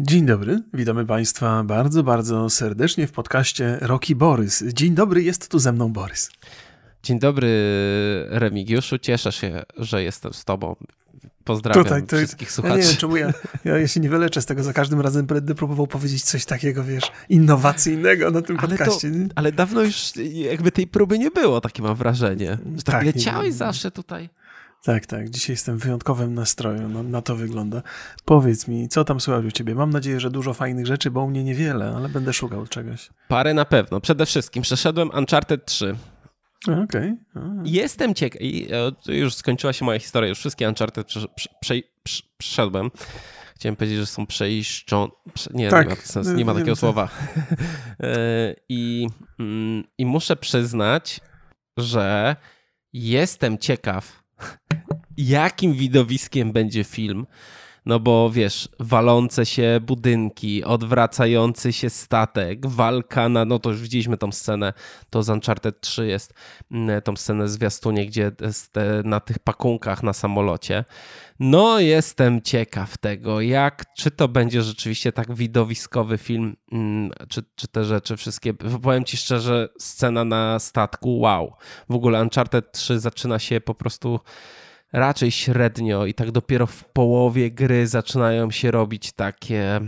Dzień dobry, witamy Państwa bardzo, bardzo serdecznie w podcaście Roki Borys. Dzień dobry, jest tu ze mną Borys. Dzień dobry, Remigiuszu. Cieszę się, że jestem z Tobą. Pozdrawiam Tutaj, to, wszystkich słuchaczy. Ja nie wiem, czemu ja, ja, ja się nie wyleczę z tego. Za każdym razem będę próbował powiedzieć coś takiego, wiesz, innowacyjnego na tym ale podcaście. To, ale dawno już jakby tej próby nie było, takie mam wrażenie. Że tak, tak leciałeś zawsze tutaj. Tak, tak. Dzisiaj jestem w wyjątkowym nastroju. No, na to wygląda. Powiedz mi, co tam słychać u ciebie? Mam nadzieję, że dużo fajnych rzeczy, bo u mnie niewiele, ale będę szukał czegoś. Parę na pewno. Przede wszystkim przeszedłem Uncharted 3. Okej. Okay. Jestem ciekaw. Już skończyła się moja historia. Już wszystkie Uncharted prze, prze, prze, przeszedłem. Chciałem powiedzieć, że są przejścią. Nie, tak, nie ma, nie ma takiego słowa. E, I, mm, I muszę przyznać, że jestem ciekaw, jakim widowiskiem będzie film. No bo wiesz, walące się budynki, odwracający się statek, walka na, no to już widzieliśmy tą scenę, to z Uncharted 3 jest, mm, tą scenę zwiastunie, gdzie na tych pakunkach na samolocie. No jestem ciekaw tego, jak, czy to będzie rzeczywiście tak widowiskowy film, mm, czy, czy te rzeczy wszystkie, powiem ci szczerze, scena na statku, wow. W ogóle Uncharted 3 zaczyna się po prostu raczej średnio i tak dopiero w połowie gry zaczynają się robić takie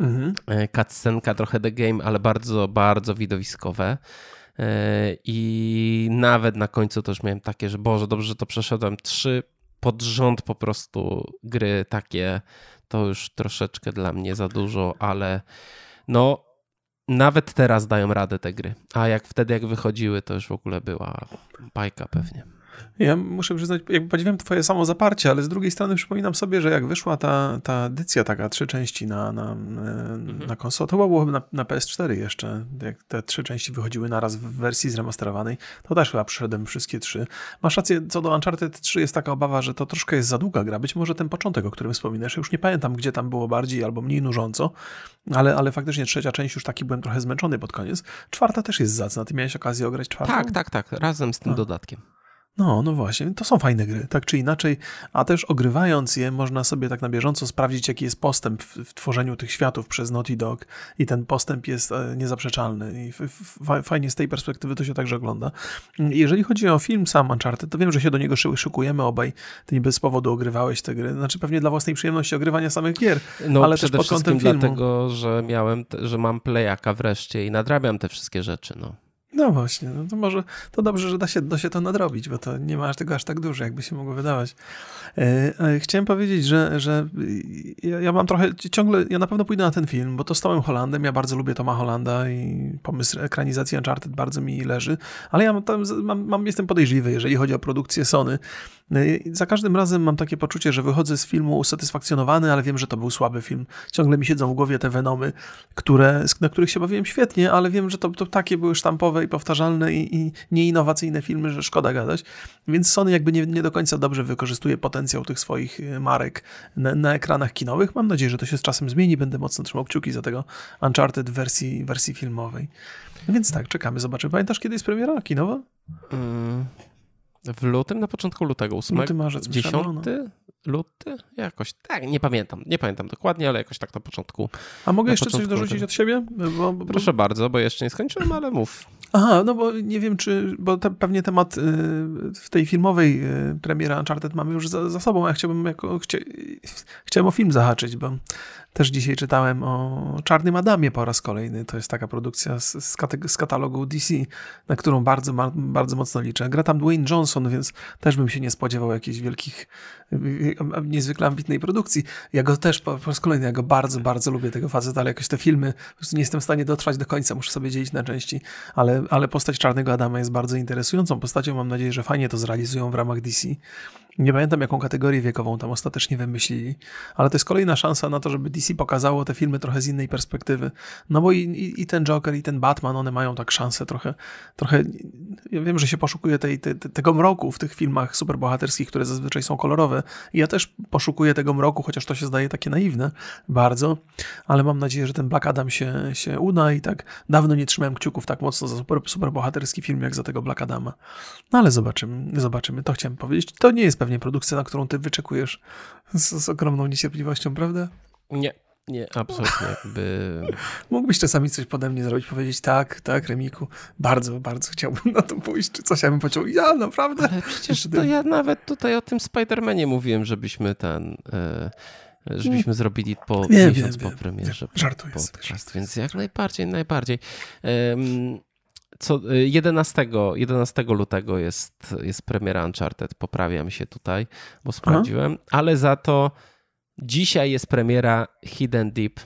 mhm. E, cutscenka, trochę the game, ale bardzo, bardzo widowiskowe. E, I nawet na końcu też miałem takie, że Boże, dobrze, że to przeszedłem. Trzy pod rząd po prostu gry takie, to już troszeczkę dla mnie za dużo, ale no nawet teraz dają radę te gry. A jak wtedy, jak wychodziły, to już w ogóle była bajka pewnie. Ja muszę przyznać, jakby podziwiam twoje samo zaparcie, ale z drugiej strony przypominam sobie, że jak wyszła ta, ta edycja taka, trzy części na, na, mhm. na konsolę, to było na, na PS4 jeszcze, jak te trzy części wychodziły naraz w wersji zremasterowanej, to też chyba przyszedłem wszystkie trzy. Masz rację, co do Uncharted 3 jest taka obawa, że to troszkę jest za długa gra, być może ten początek, o którym wspominasz, już nie pamiętam, gdzie tam było bardziej albo mniej nużąco, ale, ale faktycznie trzecia część już taki byłem trochę zmęczony pod koniec. Czwarta też jest zacna, ty miałeś okazję ograć czwartą? Tak, tak, tak, razem z tym A. dodatkiem. No, no właśnie, to są fajne gry, tak czy inaczej, a też ogrywając je, można sobie tak na bieżąco sprawdzić, jaki jest postęp w, w tworzeniu tych światów przez Naughty Dog i ten postęp jest e, niezaprzeczalny i fajnie z tej perspektywy to się także ogląda. Jeżeli chodzi o film sam Uncharted, to wiem, że się do niego szykujemy obaj, ty nie bez powodu ogrywałeś te gry, znaczy pewnie dla własnej przyjemności ogrywania samych gier, no, ale też pod kątem filmu. dlatego, że miałem, że mam playaka wreszcie i nadrabiam te wszystkie rzeczy, no. No właśnie, no to może to dobrze, że da się, da się to nadrobić, bo to nie ma tego aż tak dużo, jakby się mogło wydawać. E, chciałem powiedzieć, że, że ja, ja, mam trochę ciągle, ja na pewno pójdę na ten film, bo to z Tomem Hollandem, ja bardzo lubię Toma Hollanda i pomysł ekranizacji Uncharted bardzo mi leży, ale ja tam, mam, mam, jestem podejrzliwy, jeżeli chodzi o produkcję Sony. E, za każdym razem mam takie poczucie, że wychodzę z filmu usatysfakcjonowany, ale wiem, że to był słaby film. Ciągle mi siedzą w głowie te Venomy, które, na których się bawiłem świetnie, ale wiem, że to, to takie były sztampowe i powtarzalne i, i nieinnowacyjne filmy, że szkoda gadać. Więc Sony jakby nie, nie do końca dobrze wykorzystuje potencjał tych swoich e, marek na, na, ekranach kinowych. Mam nadzieję, że to się z czasem zmieni. Będę mocno trzymał kciuki za tego Uncharted wersji, wersji filmowej. Więc tak, czekamy, zobaczymy. Pamiętasz, kiedy jest premiera kinowa? W lutym, na początku lutego, 8? Luty, marzec, 10? No. Luty? Jakoś tak, nie pamiętam. Nie pamiętam dokładnie, ale jakoś tak na początku. A mogę jeszcze coś dorzucić od siebie? Bo, bo... Proszę bardzo, bo jeszcze nie skończyłem, ale mów. Aha, no bo nie wiem, czy, bo te, pewnie temat y, w tej filmowej y, premiera Uncharted mamy już za, za sobą, a ja chciałbym jako, chcia, chciałem o film zahaczyć, bo też dzisiaj czytałem o Czarnym Adamie po raz kolejny. To jest taka produkcja z, z, katalogu DC, na którą bardzo, bardzo mocno liczę. Gra tam Dwayne Johnson, więc też bym się nie spodziewał jakichś wielkich, niezwykle ambitnej produkcji. Ja go też po, po raz kolejny, ja go bardzo, bardzo lubię tego faceta, ale jakoś te filmy, po prostu nie jestem w stanie dotrwać do końca, muszę sobie dzielić na części, ale, ale postać Czarnego Adama jest bardzo interesującą postacią. Mam nadzieję, że fajnie to zrealizują w ramach DC. Nie pamiętam, jaką kategorię wiekową tam ostatecznie wymyślili, ale to jest kolejna szansa na to, żeby DC pokazało te filmy trochę z innej perspektywy. No bo i, i, i ten Joker, i ten Batman, one mają tak szansę trochę, trochę ja wiem, że się poszukuje tej, tego mroku w tych filmach superbohaterskich, które zazwyczaj są kolorowe. I ja też poszukuję tego mroku, chociaż to się zdaje takie naiwne bardzo, ale mam nadzieję, że ten Black Adam się, się uda i tak dawno nie trzymałem kciuków tak mocno za super, superbohaterski film, jak za tego Black Adama. No ale zobaczymy, zobaczymy, to chciałem powiedzieć. To nie jest pewnie produkcja, na którą ty wyczekujesz z, z ogromną niecierpliwością, prawda? Nie. Nie, absolutnie. Jakby... Mógłbyś czasami coś pode mnie zrobić, powiedzieć tak, tak, Remiku, bardzo, bardzo chciałbym na to pójść, czy coś, ja bym powiedział, ja naprawdę. Ale przecież to ja nawet tutaj o tym Spider-Manie mówiłem, żebyśmy ten... E, żebyśmy zrobili po nie, miesiąc wiem, po premierze żartuję podcast, więc jak najbardziej, najbardziej. Co 11, 11 lutego jest, jest premiera Uncharted, poprawiam się tutaj, bo sprawdziłem, Aha. ale za to Dzisiaj jest premiera Hidden Deep,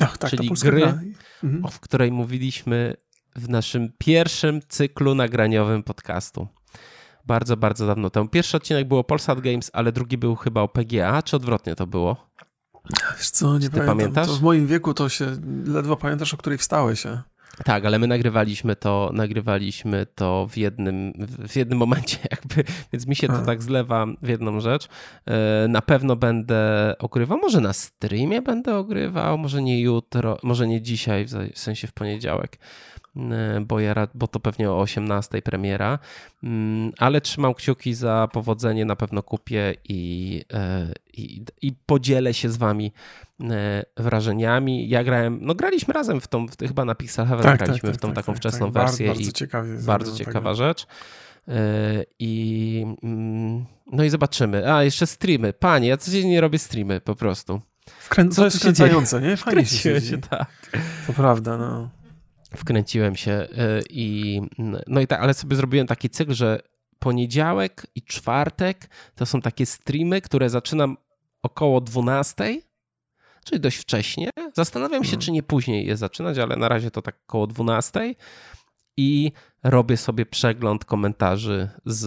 Ach, tak, czyli gry, mhm. w której mówiliśmy w naszym pierwszym cyklu nagraniowym podcastu. Bardzo, bardzo dawno temu. Pierwszy odcinek było Polsat Games, ale drugi był chyba o PGA, czy odwrotnie to było? Wiesz co, nie Ty pamiętasz? To w moim wieku to się ledwo pamiętasz, o której wstałeś się. Tak, ale my nagrywaliśmy to, nagrywaliśmy to w jednym, w jednym momencie, jakby, więc mi się to tak zlewa w jedną rzecz. E, na pewno będę ogrywał, może na streamie będę ogrywał, może nie jutro, może nie dzisiaj, w sensie w poniedziałek. E, bo, ja, bo to pewnie o 18 premiera, mm, ale trzymam kciuki za powodzenie, na pewno kupię i, e, i, i podzielę się z wami e, wrażeniami. Ja grałem, no graliśmy razem w tą, w, chyba na Pixel Heaven tak, graliśmy tak, w tą tak, taką tak, wczesną tak. wersję bardzo, i ciekawie bardzo ciekawa rzecz. I mm, no i zobaczymy. A, jeszcze streamy. Panie, ja codziennie robię streamy po prostu. Wkręcające, nie? Fajnie się, się tak. To prawda, no wkręciłem się y, i no i tak, ale sobie zrobiłem taki cykl, że poniedziałek i czwartek to są takie streamy, które zaczynam około 12, czyli dość wcześnie. Zastanawiam się, hmm. czy nie później je zaczynać, ale na razie to tak około 12 i robię sobie przegląd komentarzy z,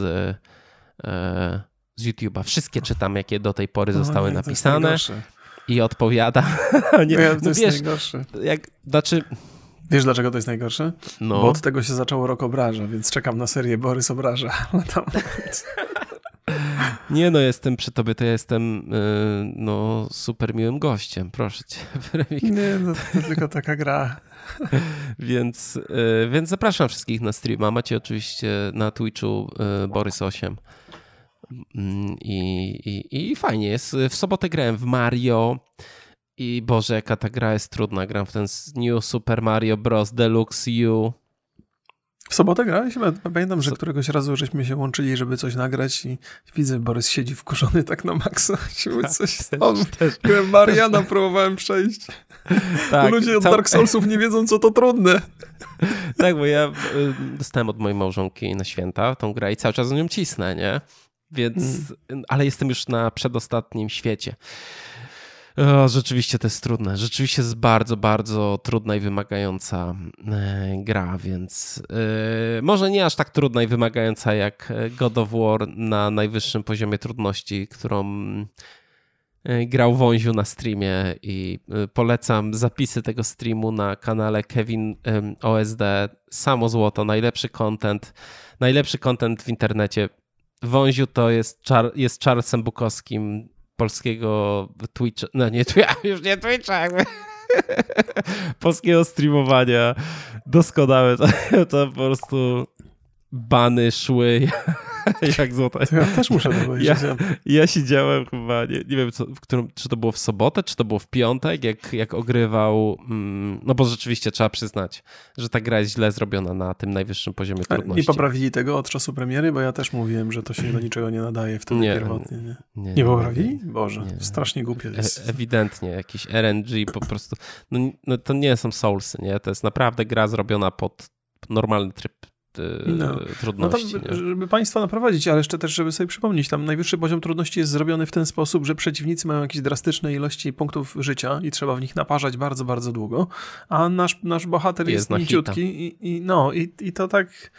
e, z YouTube'a. Wszystkie czytam, jakie do tej pory zostały nie, napisane i odpowiadam. nie, no, to jest wiesz, najgorsze. Jak, znaczy, Wiesz, dlaczego to jest najgorsze? No. Bo od tego się zaczęło rok obraża, więc czekam na serię Borys obraża. Nie no, jestem przy tobie, to ja jestem yy, no, super miłym gościem, proszę cię. Nie, no, to tylko taka gra. więc, yy, więc zapraszam wszystkich na streama. Macie oczywiście na Twitchu yy, Borys 8. Mm, I, i, I fajnie jest. W sobotę grałem w Mario. I Boże, jaka ta gra jest trudna. Gram w ten New Super Mario Bros. Deluxe U. W sobotę grałeś? Pamiętam, że któregoś razu żeśmy się łączyli, żeby coś nagrać i widzę, Borys siedzi wkurzony tak na maksa. Tak, coś też, też, Mariana próbowałem przejść. Tak, Ludzie od cał... Dark Soulsów nie wiedzą, co to trudne. Tak, bo ja y, dostałem od mojej małżonki na święta tą grę i cały czas z nią cisnę, nie? Więc, mm. ale jestem już na przedostatnim świecie. O, rzeczywiście to jest trudne. Rzeczywiście jest bardzo, bardzo trudna i wymagająca e, gra, więc e, może nie aż tak trudna i wymagająca jak God of War na najwyższym poziomie trudności, którą e, grał Wąziu na streamie i polecam zapisy tego streamu na kanale Kevin OSD. Samo złoto, najlepszy content, najlepszy content w internecie. Wąziu to jest, jest Charlesem Bukowskim polskiego Twitcha, no nie już nie Twitcha, jakby. Polskiego streamowania. Doskonałe, to, to po prostu bany szły jak złota. ja też muszę to powiedzieć. Ja, ja siedziałem chyba, nie, nie wiem, co, w którym, czy to było w sobotę, czy to było w piątek, jak, jak ogrywał, mm, no bo rzeczywiście trzeba przyznać, że ta gra jest źle zrobiona na tym najwyższym poziomie trudności. Nie poprawili tego od czasu premiery, bo ja też mówiłem, że to się do niczego nie nadaje wtedy nie, pierwotnie. Nie, nie, nie poprawili? Boże, nie. strasznie głupie jest. E ewidentnie, jakiś RNG po prostu, no, no to nie są Soulsy, nie? To jest naprawdę gra zrobiona pod normalny tryb no. trudności. No tam, żeby państwa naprowadzić, ale jeszcze też, żeby sobie przypomnieć, tam najwyższy poziom trudności jest zrobiony w ten sposób, że przeciwnicy mają jakieś drastyczne ilości punktów życia i trzeba w nich naparzać bardzo, bardzo długo, a nasz, nasz bohater jest, jest mięciutki i, i, no, i, i to tak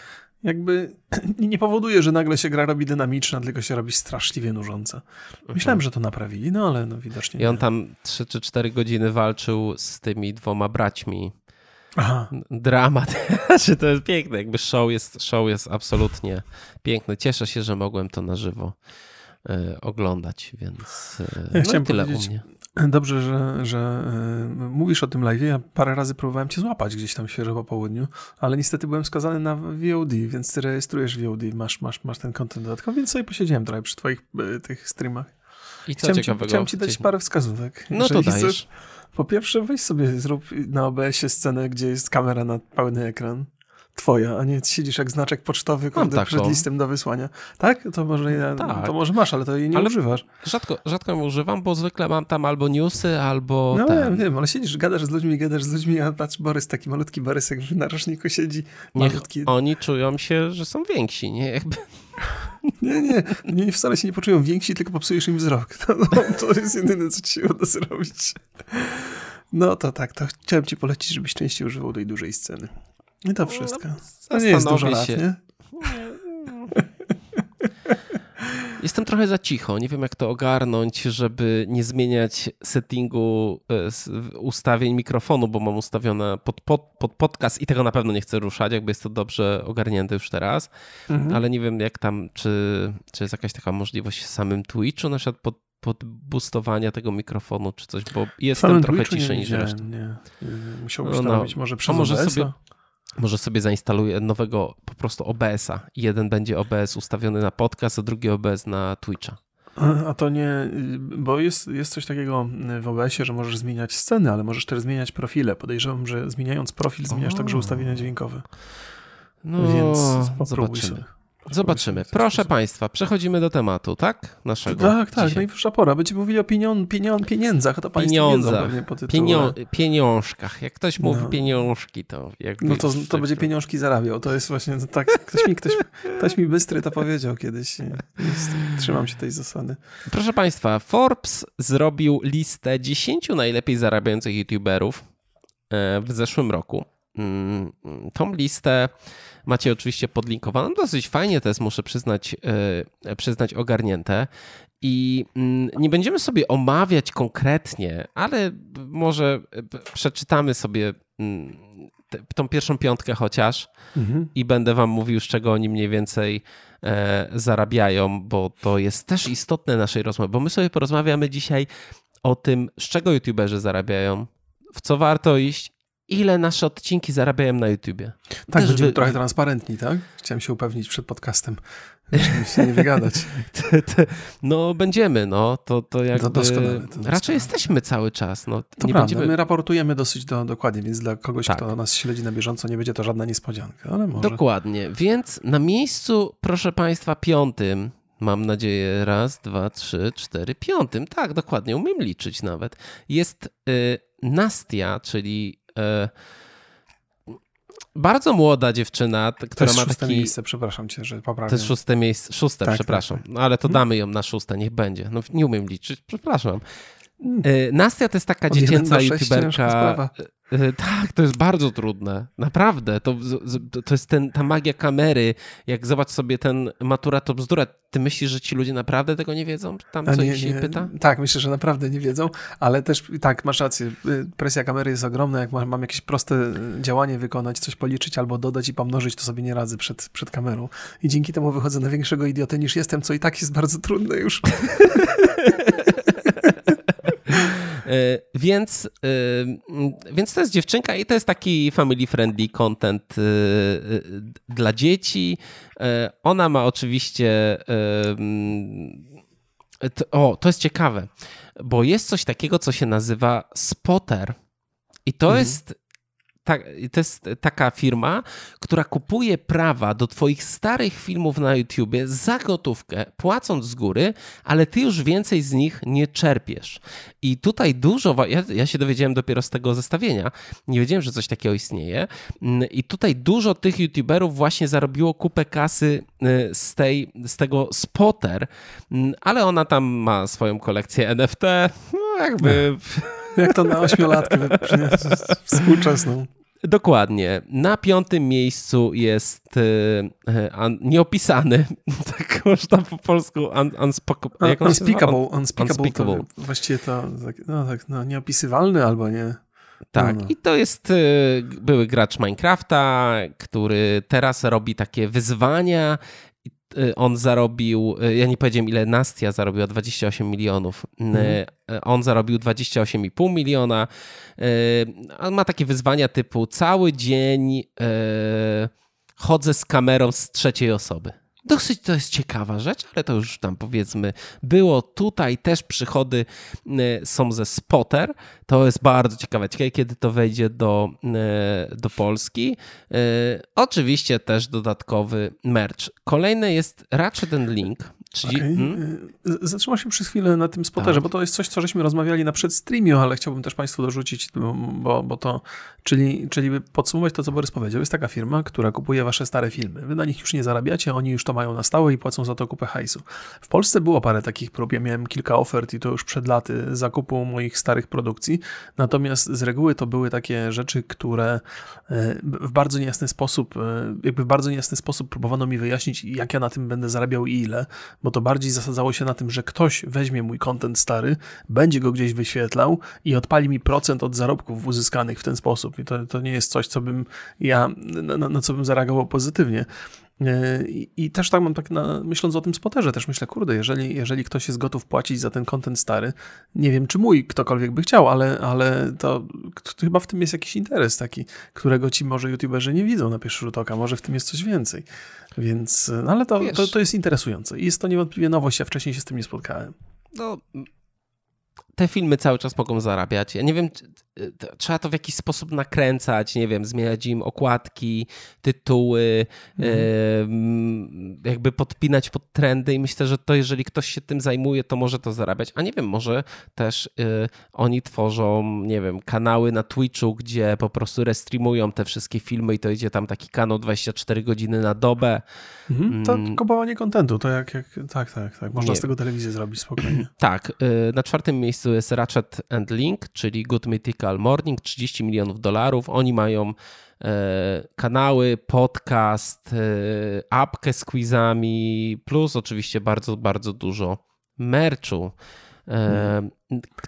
jakby nie powoduje, że nagle się gra robi dynamiczna, tylko się robi straszliwie nużąca. Myślałem, mhm. że to naprawili, no ale no widocznie I on nie. tam 3 czy 4 godziny walczył z tymi dwoma braćmi Aha. dramat. Znaczy, to jest piękne, jakby show jest, show jest absolutnie piękny. Cieszę się, że mogłem to na żywo y, oglądać, więc y, ja no tyle u mnie. Dobrze, że, że y, mówisz o tym live. Ja parę razy próbowałem cię złapać gdzieś tam świeżo po południu, ale niestety byłem skazany na VOD, więc ty rejestrujesz VOD, masz, masz, masz ten kontent dodatkowy, więc sobie posiedziałem trochę przy twoich tych streamach. I co chciałem ciekawego? Ci, chciałem ci dać parę wskazówek. No to dajesz. Chcesz, po pierwsze, weź sobie, zrób na OBS-ie scenę, gdzie jest kamera na pełny ekran twoja, a nie siedzisz jak znaczek pocztowy kurde, przed listem do wysłania. Tak? To może, ja, tak. to może masz, ale to jej nie ale używasz. Rzadko, rzadko ją używam, bo zwykle mam tam albo newsy, albo No ten. ja wiem, ale siedzisz, gadasz z ludźmi, gadasz z ludźmi, a patrz, Borys, taki malutki Borys, jak w narożniku siedzi. Malutki. Niech oni czują się, że są więksi, nie? Jakby... Nie, nie, nie, wcale się nie poczują więksi, tylko popsujesz im wzrok. No, no, to jest jedyne, co ci się uda zrobić. No to tak, to chciałem ci polecić, żebyś częściej używał tej dużej sceny. I to wszystko. To nie jest dużo lat, nie? Jestem trochę za cicho, nie wiem jak to ogarnąć, żeby nie zmieniać settingu e, ustawień mikrofonu, bo mam ustawione pod, pod, pod podcast i tego na pewno nie chcę ruszać, jakby jest to dobrze ogarnięte już teraz, mhm. ale nie wiem jak tam, czy, czy jest jakaś taka możliwość w samym Twitchu, na przykład pod, podbustowania tego mikrofonu czy coś, bo jestem trochę ciszej niż reszta. Nie, nie. Musiałbyś no, no. może przez może sobie może sobie zainstaluję nowego po prostu OBS-a. Jeden będzie OBS ustawiony na podcast, a drugi OBS na Twitcha. A to nie, bo jest, jest coś takiego w OBS-ie, że możesz zmieniać sceny, ale możesz też zmieniać profile. Podejrzewam, że zmieniając profil zmieniasz o. także ustawienia dźwiękowe. No, Więc zobaczymy. Sobie. Zobaczymy. Proszę Państwa, przechodzimy do tematu, tak? Naszego. Tak, tak, dzisiaj. najwyższa pora. Będziemy mówili o pieniądz, pieniądz, pieniędzach, to Państwo Pieniądzach, wiedzą Pienio pieniążkach. Jak ktoś mówi no. pieniążki, to. No to, to będzie pieniążki zarabiał. To jest właśnie tak, ktoś mi, ktoś, ktoś mi bystry to powiedział kiedyś. Trzymam się tej zasady. Proszę Państwa, Forbes zrobił listę 10 najlepiej zarabiających youtuberów e, w zeszłym roku. Mm, tą listę Macie oczywiście podlinkowaną. Dosyć fajnie to jest, muszę przyznać, yy, przyznać ogarnięte. I yy, nie będziemy sobie omawiać konkretnie, ale może przeczytamy sobie yy, tą pierwszą piątkę chociaż mhm. i będę wam mówił, z czego oni mniej więcej e, zarabiają, bo to jest też istotne naszej rozmowy, bo my sobie porozmawiamy dzisiaj o tym, z czego youtuberzy zarabiają, w co warto iść ile nasze odcinki zarabiają na YouTubie. Tak, Też będziemy wy... trochę transparentni, tak? Chciałem się upewnić przed podcastem. Musimy się nie wygadać. no będziemy, no. To, to jakby... To doskonale, to doskonale. Raczej jesteśmy cały czas. No. To nie prawda, będziemy... my raportujemy dosyć do, dokładnie, więc dla kogoś, tak. kto nas śledzi na bieżąco, nie będzie to żadna niespodzianka, ale może. Dokładnie, więc na miejscu, proszę Państwa, piątym Mam nadzieję, raz, dwa, trzy, cztery, piątym. Tak, dokładnie, umiem liczyć nawet. Jest y, Nastia, czyli bardzo młoda dziewczyna, która ma szóste taki... miejsce, przepraszam cię, że poprawiam. To jest szóste miejsce, szóste, tak, przepraszam. Tak, tak. No, ale to mhm. damy ją na szóste, niech będzie. No nie umiem liczyć, przepraszam. E, Nastia to jest taka Od dziecięca youtuberka. E, tak, to jest bardzo trudne. Naprawdę. To, to jest ten, ta magia kamery. Jak zobacz sobie ten matura to bzdura. Ty myślisz, że ci ludzie naprawdę tego nie wiedzą? Tam co nie, się nie. pyta? Tak, myślę, że naprawdę nie wiedzą, ale też tak, masz rację. Y, presja kamery jest ogromna. Jak mam, jakieś proste y, działanie wykonać, coś policzyć albo dodać i pomnożyć, to sobie nie radzę przed, przed kamerą. I dzięki temu wychodzę na większego idiotę niż jestem, co i tak jest bardzo trudne już. E, więc, e, więc to jest dziewczynka i to jest taki family friendly content e, dla dzieci. Ona ma oczywiście. O, to jest ciekawe, bo jest coś takiego, co się nazywa spotter. I to mhm. jest ta, to jest taka firma, która kupuje prawa do Twoich starych filmów na YouTubie za gotówkę, płacąc z góry, ale Ty już więcej z nich nie czerpiesz. I tutaj dużo, ja, ja się dowiedziałem dopiero z tego zestawienia, nie wiedziałem, że coś takiego istnieje. Mm, I tutaj dużo tych YouTuberów właśnie zarobiło kupę kasy y, z, tej, z tego spotter, mm, ale ona tam ma swoją kolekcję NFT, no jakby. Jak to na ośmiolatkę współczesną. Dokładnie. Na piątym miejscu jest uh, nieopisany, tak można po polsku, un, unspeakable. Unspeakable, unspeakable. To właściwie to no, tak, no, nieopisywalny albo nie. Tak, no, no. i to jest y, były gracz Minecrafta, który teraz robi takie wyzwania on zarobił, y, ja nie powiedziałem ile Nastia zarobiła, 28 milionów. Mhm. On zarobił 28,5 miliona. On ma takie wyzwania typu cały dzień chodzę z kamerą z trzeciej osoby. Dosyć to jest ciekawa rzecz, ale to już tam powiedzmy było. Tutaj też przychody są ze Spotter. To jest bardzo ciekawe, kiedy to wejdzie do, do Polski. Oczywiście też dodatkowy merch. Kolejny jest Ratchet Link. Okay. Hmm? Zatrzymał się przez chwilę na tym spoterze, tak. bo to jest coś, co żeśmy rozmawiali na przedstreamiu, ale chciałbym też Państwu dorzucić, bo, bo to, czyli, czyli by podsumować to, co Borys powiedział, jest taka firma, która kupuje Wasze stare filmy. Wy na nich już nie zarabiacie, oni już to mają na stałe i płacą za to kupę hajsu. W Polsce było parę takich prób, ja miałem kilka ofert i to już przed laty zakupu moich starych produkcji, natomiast z reguły to były takie rzeczy, które e, w bardzo niejasny sposób, e, jakby w bardzo niejasny sposób próbowano mi wyjaśnić, jak ja na tym będę zarabiał i ile, bo to bardziej zasadzało się na tym, że ktoś weźmie mój kontent stary, będzie go gdzieś wyświetlał i odpali mi procent od zarobków uzyskanych w ten sposób. I to, to nie jest coś, co bym ja, na, na co bym zareagował pozytywnie. E, I, I, też tak mam tak, na, myśląc o tym spoterze, też myślę, kurde, jeżeli, jeżeli ktoś jest gotów płacić za ten kontent stary, nie wiem, czy mój ktokolwiek by chciał, ale, ale to, to, chyba w tym jest jakiś interes taki, którego ci może youtuberzy nie widzą na pierwszy rzut oka, może w tym jest coś więcej. Więc, no ale to, to, to jest interesujące i jest to niewątpliwie nowość, ja wcześniej się z tym nie spotkałem. No, te filmy cały czas mogą zarabiać. Ja nie wiem, trzeba to w jakiś sposób nakręcać, nie wiem, zmieniać im okładki, tytuły, mhm. jakby podpinać pod trendy i myślę, że to jeżeli ktoś się tym zajmuje, to może to zarabiać. A nie wiem, może też y, oni tworzą, nie wiem, kanały na Twitchu, gdzie po prostu restreamują te wszystkie filmy i to idzie tam taki kanał 24 godziny na dobę. Mhm. To mm. kupowanie kontentu, to jak, jak tak, tak, tak. Można nie. z tego telewizję zrobić spokojnie. Tak. Y, na czwartym miejscu jest Ratchet and Link, czyli Good Mythical Morning, 30 milionów dolarów. Oni mają e, kanały, podcast, e, apkę z quizami, plus oczywiście bardzo, bardzo dużo merchu. E,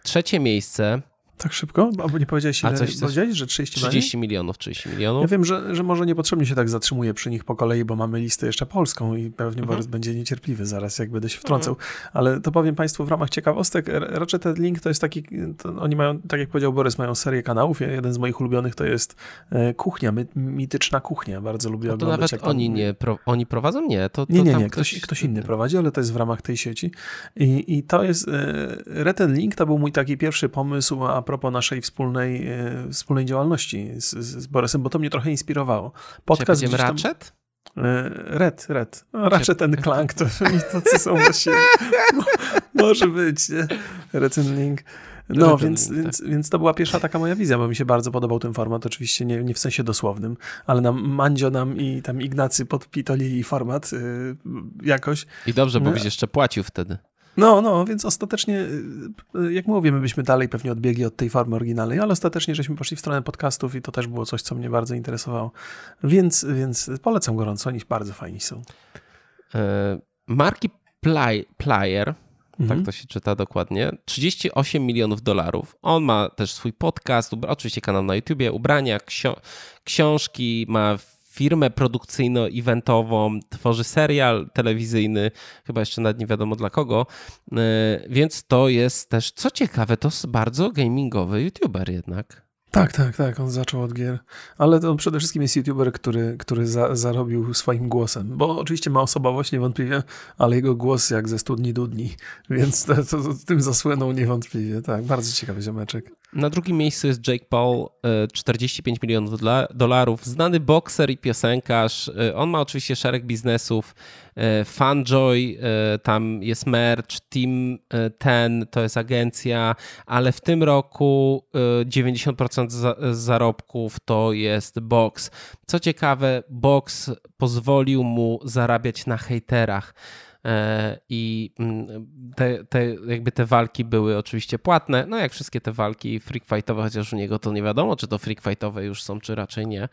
trzecie miejsce tak szybko? Albo nie powiedziałeś, ile, A coś, powiedziałeś, że 30, 30 milionów, 30 milionów. Ja wiem, że, że może niepotrzebnie się tak zatrzymuje przy nich po kolei, bo mamy listę jeszcze polską i pewnie mhm. Borys będzie niecierpliwy zaraz, jak będę się wtrącał. Mhm. Ale to powiem Państwu w ramach ciekawostek, Ratchet Link to jest taki, to oni mają, tak jak powiedział Borys, mają serię kanałów. Jeden z moich ulubionych to jest e, Kuchnia, mityczna kuchnia. Bardzo lubię no to oglądać. nawet oni, nie, pro, oni prowadzą? Nie, to, to nie, nie, nie. Ktoś, ktoś inny prowadzi, ale to jest w ramach tej sieci. I, i to jest, e, Ratchet Link to był mój taki pierwszy pomysł a propos naszej wspólnej wspólnej, e, wspólnej działalności z, z Borysem, bo to mnie trochę inspirowało. Podcast Czy tam... Ratchet? E, red, Red. No, Ratchet ten Clank to tacy są właściwie. Może być, nie? Link. No, więc, więc, tak. więc to była pierwsza taka moja wizja, bo mi się bardzo podobał ten format, oczywiście nie, nie w sensie dosłownym, ale nam Mandzio nam i tam Ignacy podpitolili format yy, jakoś. I dobrze, bo no. byś jeszcze płacił wtedy. No, no, więc ostatecznie, y, jak mówię, my byśmy dalej pewnie odbiegli od tej formy oryginalnej, ale ostatecznie żeśmy poszli w stronę podcastów i to też było coś, co mnie bardzo interesowało. Więc, więc polecam gorąco, oni bardzo fajni są. E, marki Ply, Plyer, tak mhm. tak to się czyta dokładnie, 38 milionów dolarów. On ma też swój podcast, oczywiście kanał na YouTubie, ubrania, ksio książki, ma firmę produkcyjno-eventową, tworzy serial telewizyjny, chyba jeszcze nawet nie wiadomo dla kogo, e, więc to jest też, co ciekawe, to jest bardzo gamingowy youtuber jednak. Tak, tak, tak, on zaczął od gier, ale to przede wszystkim jest youtuber, który, który za, zarobił swoim głosem, bo oczywiście ma osobowość niewątpliwie, ale jego głos jak ze studni dudni, więc to, to, to, tym zasłynął niewątpliwie, tak, bardzo ciekawy ziomeczek. Na drugim miejscu jest Jake Paul, 45 e, milionów dolarów, znany bokser i piosenkarz, e, on ma oczywiście szereg biznesów, e, Funjoy, tam jest merch, Team Ten to jest agencja, ale w tym roku 90% 50% zarobków to jest box. Co ciekawe, box pozwolił mu zarabiać na hejterach. E, I mm, te, te, jakby te walki były oczywiście płatne, no jak wszystkie te walki freak fightowe, chociaż u niego to nie wiadomo, czy to freak fightowe już są, czy raczej nie.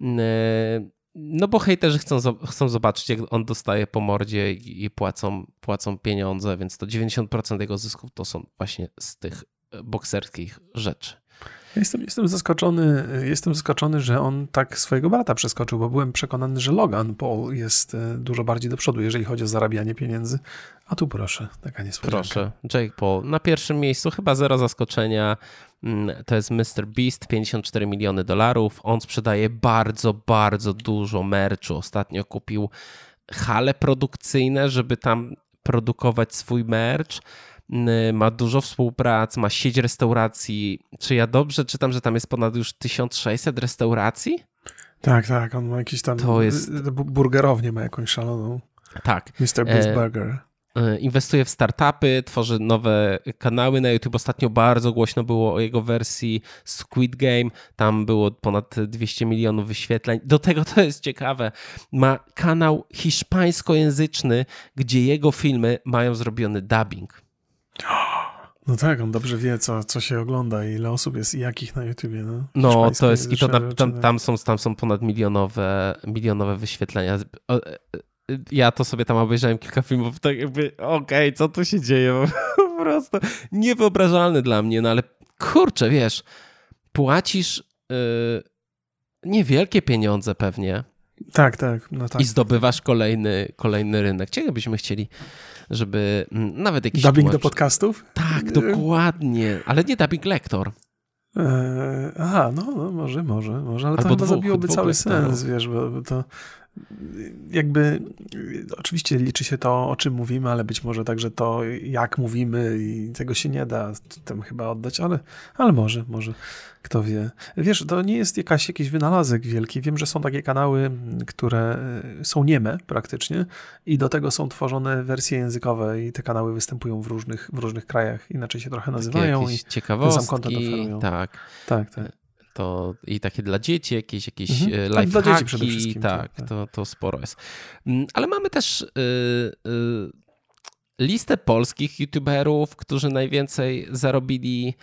Mm, e, no bo hejterzy chcą, chcą zobaczyć, jak on dostaje po mordzie i płacą, płacą pieniądze, więc to 90% jego zysków to są właśnie z tych bokserskich rzeczy. Jestem, jestem zaskoczony, jestem zaskoczony, że on tak swojego brata przeskoczył, bo byłem przekonany, że Logan Paul jest e, dużo bardziej do przodu, jeżeli chodzi o zarabianie pieniędzy. A tu proszę, taka niespodzianka. Proszę, Jake Paul na pierwszym miejscu, chyba zero zaskoczenia. Mm, to jest Mr. Beast, 54 miliony dolarów. On sprzedaje bardzo, bardzo dużo merchu. Ostatnio kupił hale produkcyjne, żeby tam produkować swój merch ma dużo współprac, ma sieć restauracji. Czy ja dobrze czytam, że tam jest ponad już 1600 restauracji? Tak, tak, on ma jakiś tam to jest... burgerownię ma jakąś szaloną. Tak. Mr. Beast e... Burger. Inwestuje w startupy, tworzy nowe kanały na YouTube. Ostatnio bardzo głośno było o jego wersji Squid Game. Tam było ponad 200 milionów wyświetleń. Do tego to jest ciekawe. Ma kanał hiszpańskojęzyczny, gdzie jego filmy mają zrobiony dubbing. No tak, on dobrze wie, co, co się ogląda i ile osób jest i jakich na YouTubie. No, no to jest, i to na, tam, tam, są, tam są ponad milionowe, milionowe wyświetlenia. E, e, ja to sobie tam obejrzałem kilka filmów, tak jakby, okej, okay, co tu się dzieje? Po prostu niewyobrażalne dla mnie, no ale kurczę, wiesz, płacisz yy, niewielkie pieniądze pewnie. Tak, tak, no tak. I zdobywasz kolejny, kolejny rynek. Czego byśmy chcieli żeby mm, nawet jakiś... Dubbing tłumacz... do podcastów? Tak, dokładnie, ale nie dubbing lektor. Eee, aha, no, no, może, może, może, ale Albo to chyba dwóch, zabiłoby cały sens, wiesz, bo to jakby oczywiście liczy się to, o czym mówimy, ale być może także to, jak mówimy i tego się nie da tam chyba oddać, ale, ale może, może, kto wie. Wiesz, to nie jest jakaś, jakiś wynalazek wielki. Wiem, że są takie kanały, które e, są nieme praktycznie i do tego są tworzone wersje językowe i te kanały występują w różnych, w różnych krajach, inaczej się trochę nazywają i ciekawostki, sam oferują. Tak. Tak, tak to i takie dla dzieci, jakieś, jakieś mhm. E, tak, lifehacki, tak, tak, To, to sporo jest. Mm, ale mamy też y, y, listę polskich youtuberów, którzy najwięcej zarobili.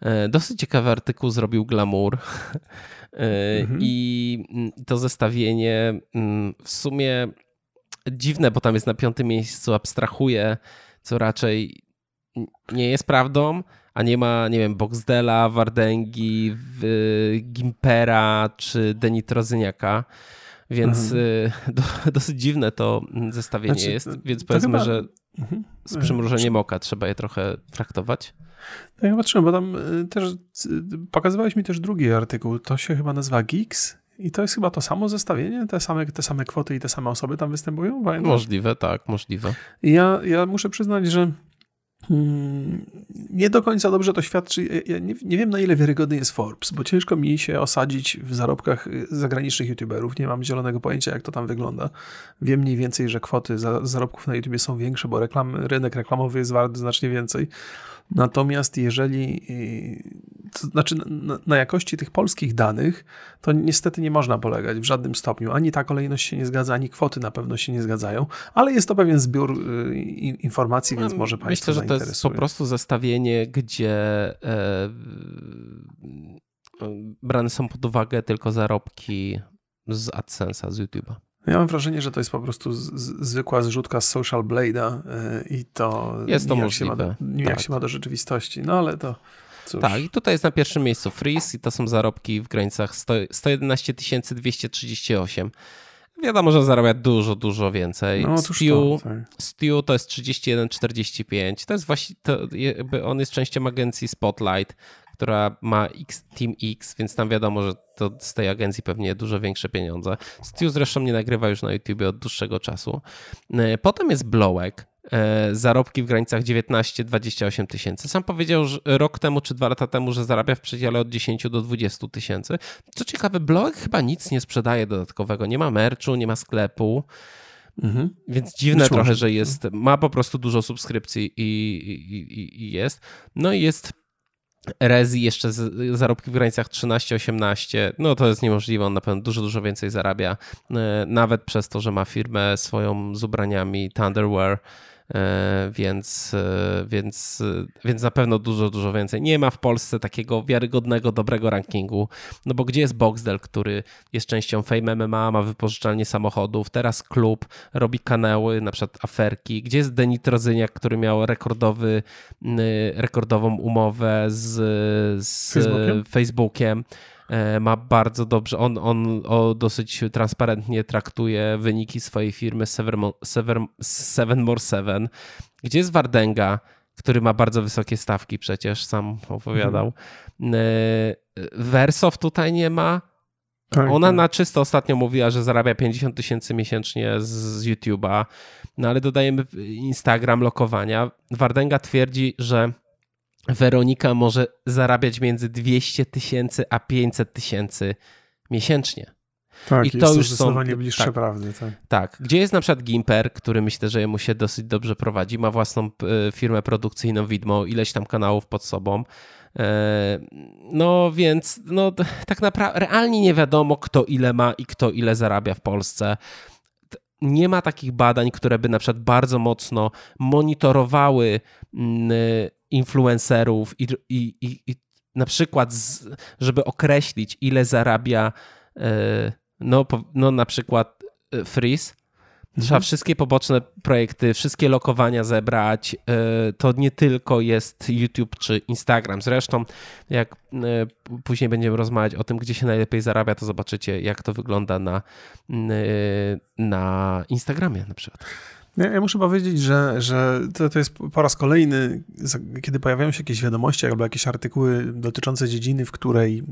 E, dosyć ciekawy artykuł zrobił Glamour. Mhm. I mm, to zestawienie mm, w sumie dziwne, bo tam jest na piątym miejscu, abstrahuje, co raczej nie jest prawdą a nie ma, nie wiem, Boxdela, Wardęgi, Gimpera czy Denitrozyniaka. Więc mhm. Y, do, dosyć dziwne to zestawienie znaczy, jest, więc powiedzmy, chyba... że mhm. z przymrużeniem oka trzeba je trochę traktować. Tak, ja patrzyłem, bo tam y, też y, pokazywałeś mi też drugi artykuł, to się chyba nazywa Geeks i to jest chyba to samo zestawienie, te same, te same kwoty i te same osoby tam występują? Pamiętasz? Możliwe, tak, możliwe. Ja, ja muszę przyznać, że nie do końca dobrze to świadczy. Ja nie, nie, wiem, na ile wiarygodny jest Forbes, bo ciężko mi się osadzić w zarobkach y, zagranicznych YouTuberów. Nie mam zielonego pojęcia, jak to tam wygląda. Wiem mniej więcej, że kwoty za, zarobków na YouTube są większe, bo reklam, rynek reklamowy jest wart znacznie więcej. Natomiast jeżeli, y, to znaczy na, na, jakości tych polskich danych, to niestety nie można polegać w żadnym stopniu. Ani ta kolejność się nie zgadza, ani kwoty na pewno się nie zgadzają, ale jest to pewien zbiór y, informacji, więc no, może Państwo Myślę, że to jest po prostu zestawienie, gdzie e, brane są pod uwagę tylko zarobki z AdSense'a, z YouTube'a. Ja mam wrażenie, że to jest po prostu z, z, zwykła zrzutka z Social Blade'a yy, i to, jest to możliwe. Się ma, do, tak. się ma do rzeczywistości. No ale to cóż. Tak, i tutaj jest na pierwszym miejscu Freeze i to są zarobki w granicach 100, 111 238. Wiadomo, że zarabia dużo, dużo więcej. No, Stew, to, tak. Stew to jest 31,45. To jest właśnie, to, on jest częścią agencji Spotlight która ma X, Team X, więc tam wiadomo, że to z tej agencji pewnie dużo większe pieniądze. Stu zresztą nie nagrywa już na YouTube od dłuższego czasu. E, potem jest Blowek, zarobki w granicach 19-28 tysięcy. Sam powiedział rok temu czy dwa lata temu, że zarabia w przedziale od 10 do 20 tysięcy. Co ciekawe, Blowek chyba nic nie sprzedaje dodatkowego. Nie ma merchu, nie ma sklepu. Mhm. Więc dziwne trochę, że jest, ma po prostu dużo subskrypcji i, i, i jest. No i jest Rezi jeszcze z, zarobki w granicach 13-18, no to jest niemożliwe, on na pewno dużo, dużo więcej zarabia, e, nawet przez to, że ma firmę swoją z ubraniami Thunderwear, E, więc, e, więc, więc na pewno dużo, dużo więcej. Nie ma w Polsce takiego wiarygodnego, dobrego rankingu, no bo gdzie jest Boxdel, który jest częścią Fame MMA, ma wypożyczalnie samochodów, teraz klub, robi kanały, na przykład aferki, gdzie jest Denitrozyniak, który miał rekordowy, rekordową umowę z, z Facebookiem? Facebookiem E, ma bardzo dobrze, on, on o, dosyć transparentnie traktuje wyniki swojej firmy Seven, Seven, Seven More Seven. Gdzie jest Wardenga, który ma bardzo wysokie stawki przecież, sam opowiadał. Mhm. Wersow tutaj nie ma. Tak, Ona tak. na czysto ostatnio mówiła, że zarabia 50 tysięcy miesięcznie z, YouTube'a, no ale dodajemy Instagram, lokowania. Wardęga twierdzi, że Weronika może zarabiać między 200 tysięcy a 500 tysięcy miesięcznie. Tak, I to już zdecydowanie są, bliższe tak, prawdy. Tak. tak. Gdzie jest na przykład Gimper, który myślę, że mu się dosyć dobrze prowadzi, ma własną e, firmę produkcyjną Widmo, ileś tam kanałów pod sobą. E, no więc no, tak naprawdę realnie nie wiadomo, kto ile ma i kto ile zarabia w Polsce. Nie ma takich badań, które by na przykład bardzo mocno monitorowały influencerów i, i, i, i na przykład, z, żeby określić, ile zarabia e, no, no na przykład e, Freeze, Trzeba mhm. wszystkie poboczne projekty, wszystkie lokowania zebrać. E, to nie tylko jest YouTube czy Instagram. Zresztą, jak później będziemy rozmawiać o tym, gdzie się najlepiej zarabia, to zobaczycie, jak to wygląda na, na Instagramie na przykład. Ja, ja muszę powiedzieć, że, że to, to jest po raz kolejny, kiedy pojawiają się jakieś wiadomości albo jakieś artykuły dotyczące dziedziny, w której y,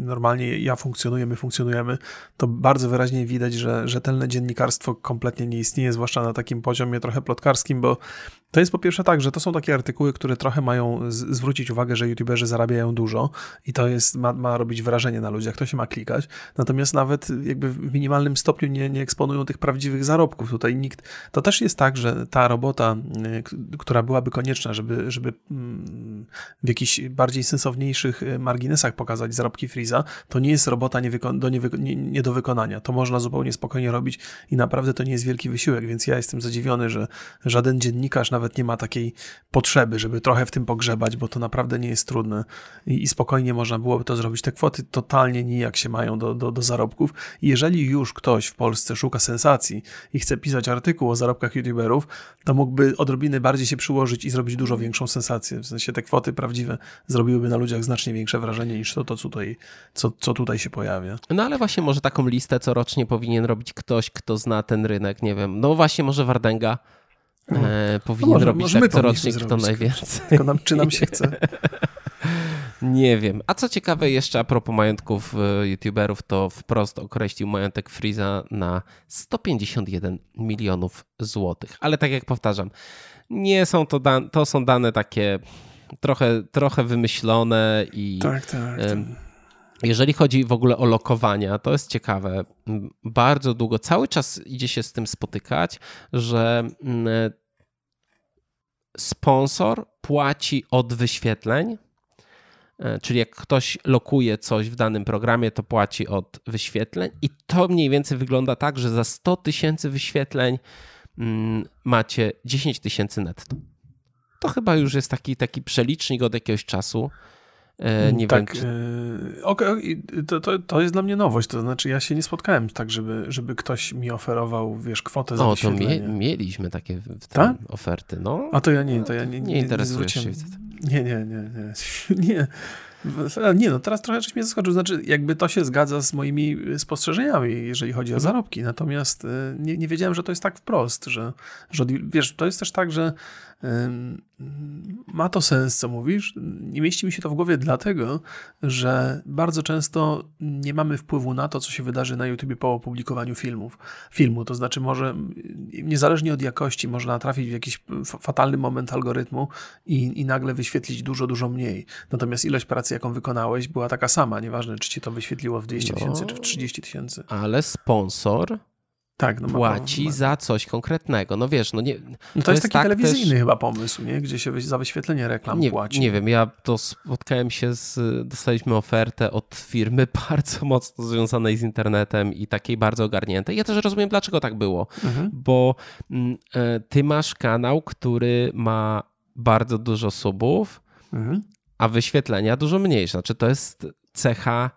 normalnie ja funkcjonuję, my funkcjonujemy, to bardzo wyraźnie widać, że rzetelne dziennikarstwo kompletnie nie istnieje, zwłaszcza na takim poziomie trochę plotkarskim, bo to jest po pierwsze tak, że to są takie artykuły, które trochę mają zwrócić uwagę, że youtuberzy zarabiają dużo i to jest, ma, ma robić wrażenie na ludziach, to się ma klikać. Natomiast nawet jakby w minimalnym stopniu nie, nie eksponują tych prawdziwych zarobków. Tutaj nikt, to też jest tak, że ta robota, y, która byłaby konieczna, żeby, żeby mm, w jakichś bardziej sensowniejszych y, marginesach pokazać zarobki Freeza, to nie jest robota do, nie, nie, nie do wykonania. To można zupełnie spokojnie robić i naprawdę to nie jest wielki wysiłek, więc ja jestem zadziwiony, że żaden dziennikarz nawet nie ma takiej potrzeby, żeby trochę w tym pogrzebać, bo to naprawdę nie jest trudne i, i spokojnie można byłoby to zrobić. Te kwoty totalnie nijak się mają do, do, do zarobków i jeżeli już ktoś w Polsce szuka sensacji i chce pisać artykuł o zarobkach youtuberów, to mógłby odrobinę bardziej się przyłożyć i zrobić dużo większą sensację. W sensie te kwoty prawdziwe zrobiłyby na ludziach znacznie większe wrażenie niż to, to co, tutaj, co, co tutaj się pojawia. No ale właśnie może taką listę corocznie powinien robić ktoś, kto zna ten rynek, nie wiem, no właśnie może Wardęga, E, powinien no może, robić może tak corocznie, kto najwięcej. Tylko nam, czy nam się chce? Nie wiem. A co ciekawe jeszcze a propos majątków e, youtuberów, to wprost określił majątek Freeza na 151 milionów złotych. Ale tak jak powtarzam, nie są to, dan- to są dane takie trochę, trochę wymyślone i tak, tak, tak. Jeżeli chodzi w ogóle o lokowania, to jest ciekawe. Bardzo długo, cały czas idzie się z tym spotykać, że sponsor płaci od wyświetleń, e, czyli jak ktoś lokuje coś w danym programie, to płaci od wyświetleń i to mniej więcej wygląda tak, że za 100 tysięcy wyświetleń macie 10 tysięcy netto. To chyba już jest taki, taki przelicznik od jakiegoś czasu. E, nie tak, wiem. Czy... E, okay, to, to, to jest dla mnie nowość. To znaczy, ja się nie spotkałem tak, żeby, żeby ktoś mi oferował, wiesz, kwotę za O, to mie mieliśmy takie tak? oferty. No. A to ja nie, to ja nie, nie, nie interesuje się. Nie, nie, nie, nie. nie. Nie, no teraz trochę coś mnie zaskoczył. Znaczy, jakby to się zgadza z moimi spostrzeżeniami, jeżeli chodzi o mhm. zarobki. Natomiast e, nie, nie wiedziałem, że to jest tak wprost, że, że wiesz, to jest też tak, że ma to sens, co mówisz. Nie mieści mi się to w głowie dlatego, że bardzo często nie mamy wpływu na to, co się wydarzy na YouTube po opublikowaniu filmów, filmu. To znaczy, może niezależnie od jakości, można trafić w jakiś fatalny moment algorytmu i, i nagle wyświetlić dużo, dużo mniej. Natomiast ilość pracy, jaką wykonałeś, była taka sama. Nieważne, czy ci to wyświetliło w 200 tysięcy, no, czy w 30 tysięcy. Ale sponsor tak, no płaci ma, ma. za coś konkretnego. No wiesz, no nie. No to, to jest, taki tak telewizyjny też... chyba pomysł, nie? Gdzie się za wyświetlenie reklam nie, płaci. Nie wiem, ja to spotkałem się z. Dostaliśmy ofertę od firmy bardzo mocno związanej z internetem i takiej bardzo ogarniętej. Ja też rozumiem, dlaczego tak było. Mhm. Bo mm, e, ty masz kanał, który ma bardzo dużo subów, mhm. a wyświetlenia dużo mniejsze. Znaczy, to jest cecha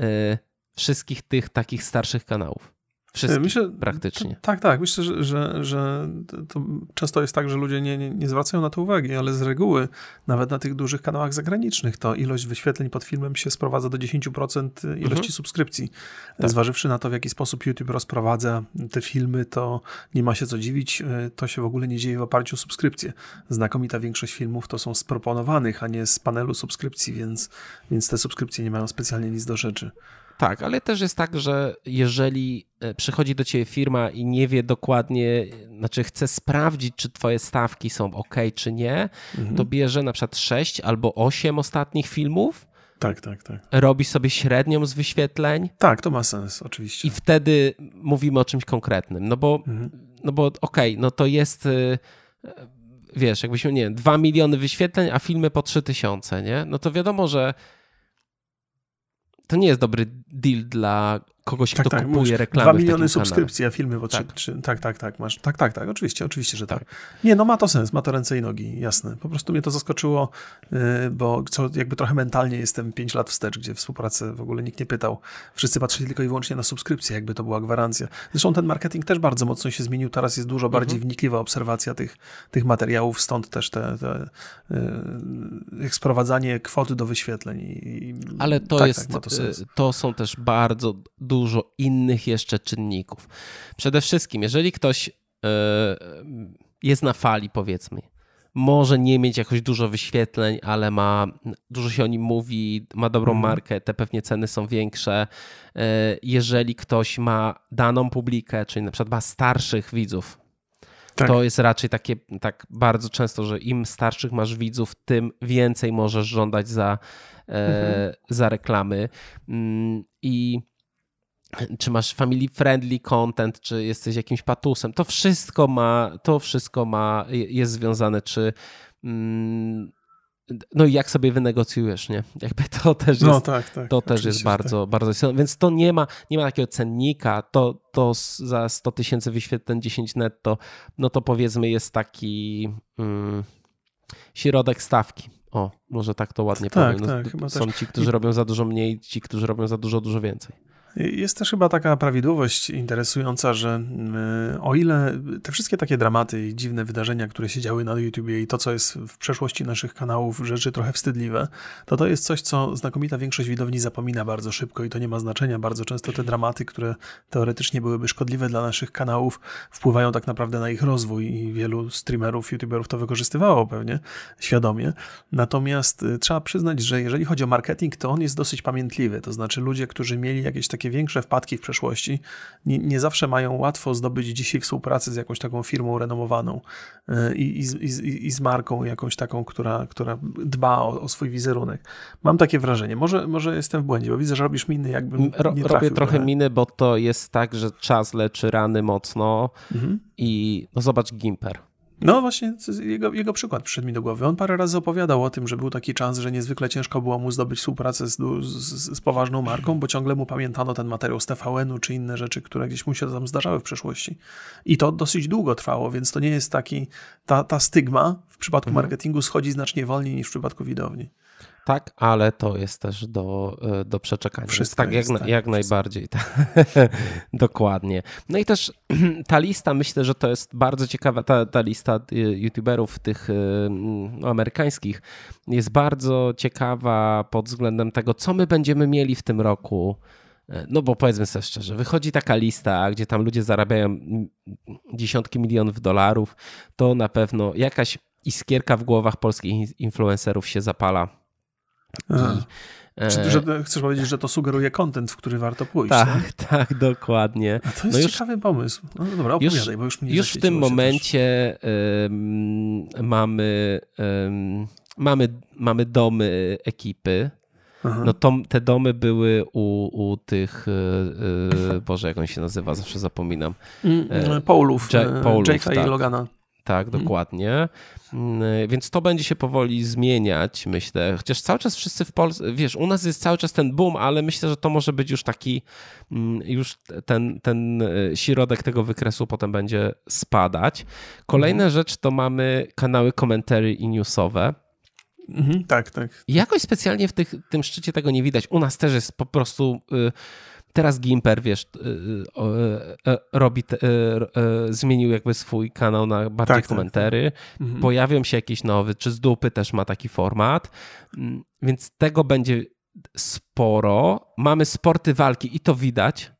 y, wszystkich tych takich starszych kanałów. Wszystkich myślę, praktycznie. tak, tak. Myślę, że, że, że to często jest tak, że ludzie nie, nie, nie, zwracają na to uwagi, ale z reguły nawet na tych dużych kanałach zagranicznych to ilość wyświetleń pod filmem się sprowadza do 10% ilości mhm. subskrypcji. Tak. Zważywszy na to, w jaki sposób YouTube rozprowadza te filmy, to nie ma się co dziwić. E, to się w ogóle nie dzieje w oparciu o subskrypcje. Znakomita większość filmów to są z proponowanych, a nie z panelu subskrypcji, więc, więc te subskrypcje nie mają specjalnie nic do rzeczy. Tak, ale też jest tak, że jeżeli e, przychodzi do ciebie firma i nie wie dokładnie, znaczy chce sprawdzić, czy twoje stawki są ok, czy nie, mhm. to bierze na przykład 6 albo 8 ostatnich filmów. Tak, tak, tak. Robi sobie średnią z wyświetleń. Tak, to ma sens, oczywiście. I wtedy mówimy o czymś konkretnym. No bo, mhm. no bo okej, okay, no to jest y, wiesz, jakbyśmy, nie wiem, 2 miliony wyświetleń, a filmy po 3 tysiące, nie? No to wiadomo, że to nie jest dobry deal dla kogoś, tak, kto tak, kupuje reklamy. Dwa miliony subskrypcji, a filmy po tak. Trzy, tak, tak, tak, masz. Tak, tak, tak, oczywiście, oczywiście, że tak. tak. Nie, no ma to sens, ma to ręce i nogi, jasne. Po prostu mnie to zaskoczyło, y, bo co, jakby trochę mentalnie jestem 5 lat wstecz, gdzie współpracę w ogóle nikt nie pytał. Wszyscy patrzyli tylko i wyłącznie na subskrypcję, jakby to była gwarancja. Zresztą ten marketing też bardzo mocno się zmienił, teraz jest dużo bardziej mhm. wnikliwa obserwacja tych, tych materiałów, stąd też te, te y, sprowadzanie kwoty do wyświetleń. I, Ale to tak, jest, tak, to, y, to są też bardzo dużo innych jeszcze czynników. Przede wszystkim, jeżeli ktoś e, jest na fali, powiedzmy, może nie mieć jakoś dużo wyświetleń, ale ma dużo się o nim mówi, ma dobrą mhm. markę, te pewnie ceny są większe. E, jeżeli ktoś ma daną publikę, czyli na przykład ma starszych widzów, tak. to jest raczej takie tak bardzo często, że im starszych masz widzów, tym więcej możesz żądać za, e, mhm. za reklamy. Mm, I czy masz family friendly content, czy jesteś jakimś patusem, to wszystko ma, to wszystko ma, jest związane, czy mm, no i jak sobie wynegocjujesz, nie? Jakby to też no jest, tak, tak. To też jest bardzo, tak. bardzo istotne. Więc to nie ma, nie ma takiego cennika, to, to za 100 tysięcy wyświetleń 10 netto, no to powiedzmy jest taki mm, środek stawki. O, może tak to ładnie tak, powiem. No, tak, są też. ci, którzy robią za dużo mniej, ci, którzy robią za dużo, dużo więcej. Jest też chyba taka prawidłowość interesująca, że e, o ile te wszystkie takie dramaty i dziwne wydarzenia, które się działy na YouTubie i to, co jest w przeszłości naszych kanałów, rzeczy trochę wstydliwe, to to jest coś, co znakomita większość widowni zapomina bardzo szybko i to nie ma znaczenia. Bardzo często te dramaty, które teoretycznie byłyby szkodliwe dla naszych kanałów, wpływają tak naprawdę na ich rozwój i wielu streamerów, YouTuberów to wykorzystywało pewnie świadomie. Natomiast e, trzeba przyznać, że jeżeli chodzi o marketing, to on jest dosyć pamiętliwy. To znaczy ludzie, którzy mieli jakieś takie takie większe wpadki w przeszłości, nie, nie zawsze mają łatwo zdobyć dzisiaj współpracę z jakąś taką firmą renomowaną e, i, i, i, i z marką jakąś taką, która, która dba o, o, swój wizerunek. Mam takie wrażenie. Może, może jestem w błędzie, bo widzę, że robisz miny jakbym nie trafił, Robię trochę miny, bo to jest tak, że czas leczy rany mocno mhm. i no zobacz Gimper. No właśnie, jego, jego przykład przyszedł mi do głowy. On parę razy opowiadał o tym, że był taki czas, że niezwykle ciężko było mu zdobyć współpracę z, z, z poważną marką, bo ciągle mu pamiętano ten materiał z TVN-u czy inne rzeczy, które gdzieś mu się tam zdarzały w przeszłości. I to dosyć długo trwało, więc to nie jest taki, ta, ta stygma w przypadku mhm. marketingu schodzi znacznie wolniej niż w przypadku widowni tak, ale to jest też do, e, do przeczekania. Wszystko tak, jest, jak, tak, jak najbardziej. Dokładnie. No i też ta lista, myślę, że to jest bardzo ciekawa, ta, ta lista e, youtuberów tych no, amerykańskich jest bardzo ciekawa pod względem tego, co my będziemy mieli w tym roku. No bo powiedzmy sobie szczerze, wychodzi taka lista, gdzie tam ludzie zarabiają dziesiątki milionów dolarów, to na pewno jakaś iskierka w głowach polskich influencerów się zapala e, że, chcesz powiedzieć, że to sugeruje kontent, w który warto pójść. Tak, tak, tak dokładnie. A to jest no już, ciekawy pomysł. No dobra, opowiadaj, już, bo już mnie Już w tym momencie um, mamy, um, mamy, mamy domy ekipy. Aha. No to, te domy były u, u tych, yy, Boże, jak on się nazywa, zawsze zapominam. Mm, Paulów, Jake'a tak. i Logana tak, mhm. dokładnie. Mm, więc to będzie się powoli zmieniać, myślę. Chociaż cały czas wszyscy w Polsce, wiesz, u nas jest cały czas ten boom, ale myślę, że to może być już taki, mm, już ten, ten e, środek tego wykresu potem będzie spadać. Kolejna mhm. rzecz to mamy kanały komentary i newsowe. Mhm, tak, tak. jakoś specjalnie w tych, tym szczycie tego nie widać. U nas też jest po prostu. Y, Teraz Gimper, wiesz, y, y, y, robi, zmienił jakby swój kanał na bardziej tak, tak komentary. Tak, tak. Pojawią się jakieś nowe, czy z dupy też ma taki format, mm, więc tego będzie sporo. Mamy sporty walki i to widać.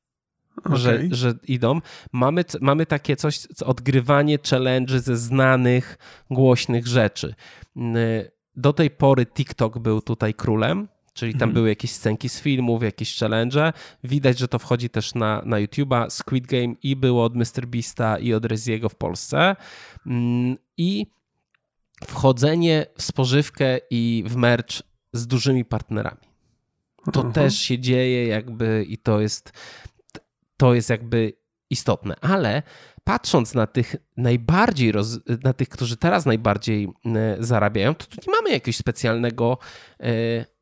Okay. Że, że idą. Mamy, mamy takie coś, odgrywanie challenge ze znanych, głośnych rzeczy. Do tej pory TikTok był tutaj królem, Czyli tam mhm. były jakieś scenki z filmów, jakieś challenge. Widać, że to wchodzi też na, na YouTube'a. Squid Game i było od Mr. Beasta i od Reziego w Polsce. Mm, I wchodzenie w spożywkę i w merch z dużymi partnerami. To mhm. też się dzieje jakby i to jest, to jest jakby istotne. Ale patrząc na tych najbardziej, roz, na tych, którzy teraz najbardziej e, zarabiają, to tu nie mamy jakiegoś specjalnego, e,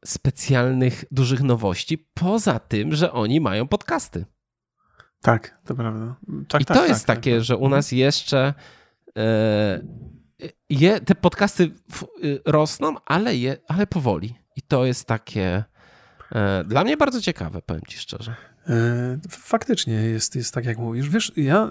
specjalnych dużych nowości, poza tym, że oni mają podcasty. Tak, to prawda. Tak, I tak, to tak, jest tak, takie, że u nas jeszcze e, je, te podcasty rosną, ale, je, ale powoli. I to jest takie dla mnie bardzo ciekawe, powiem ci szczerze. E, faktycznie jest, jest tak, jak mówisz. Wiesz, ja,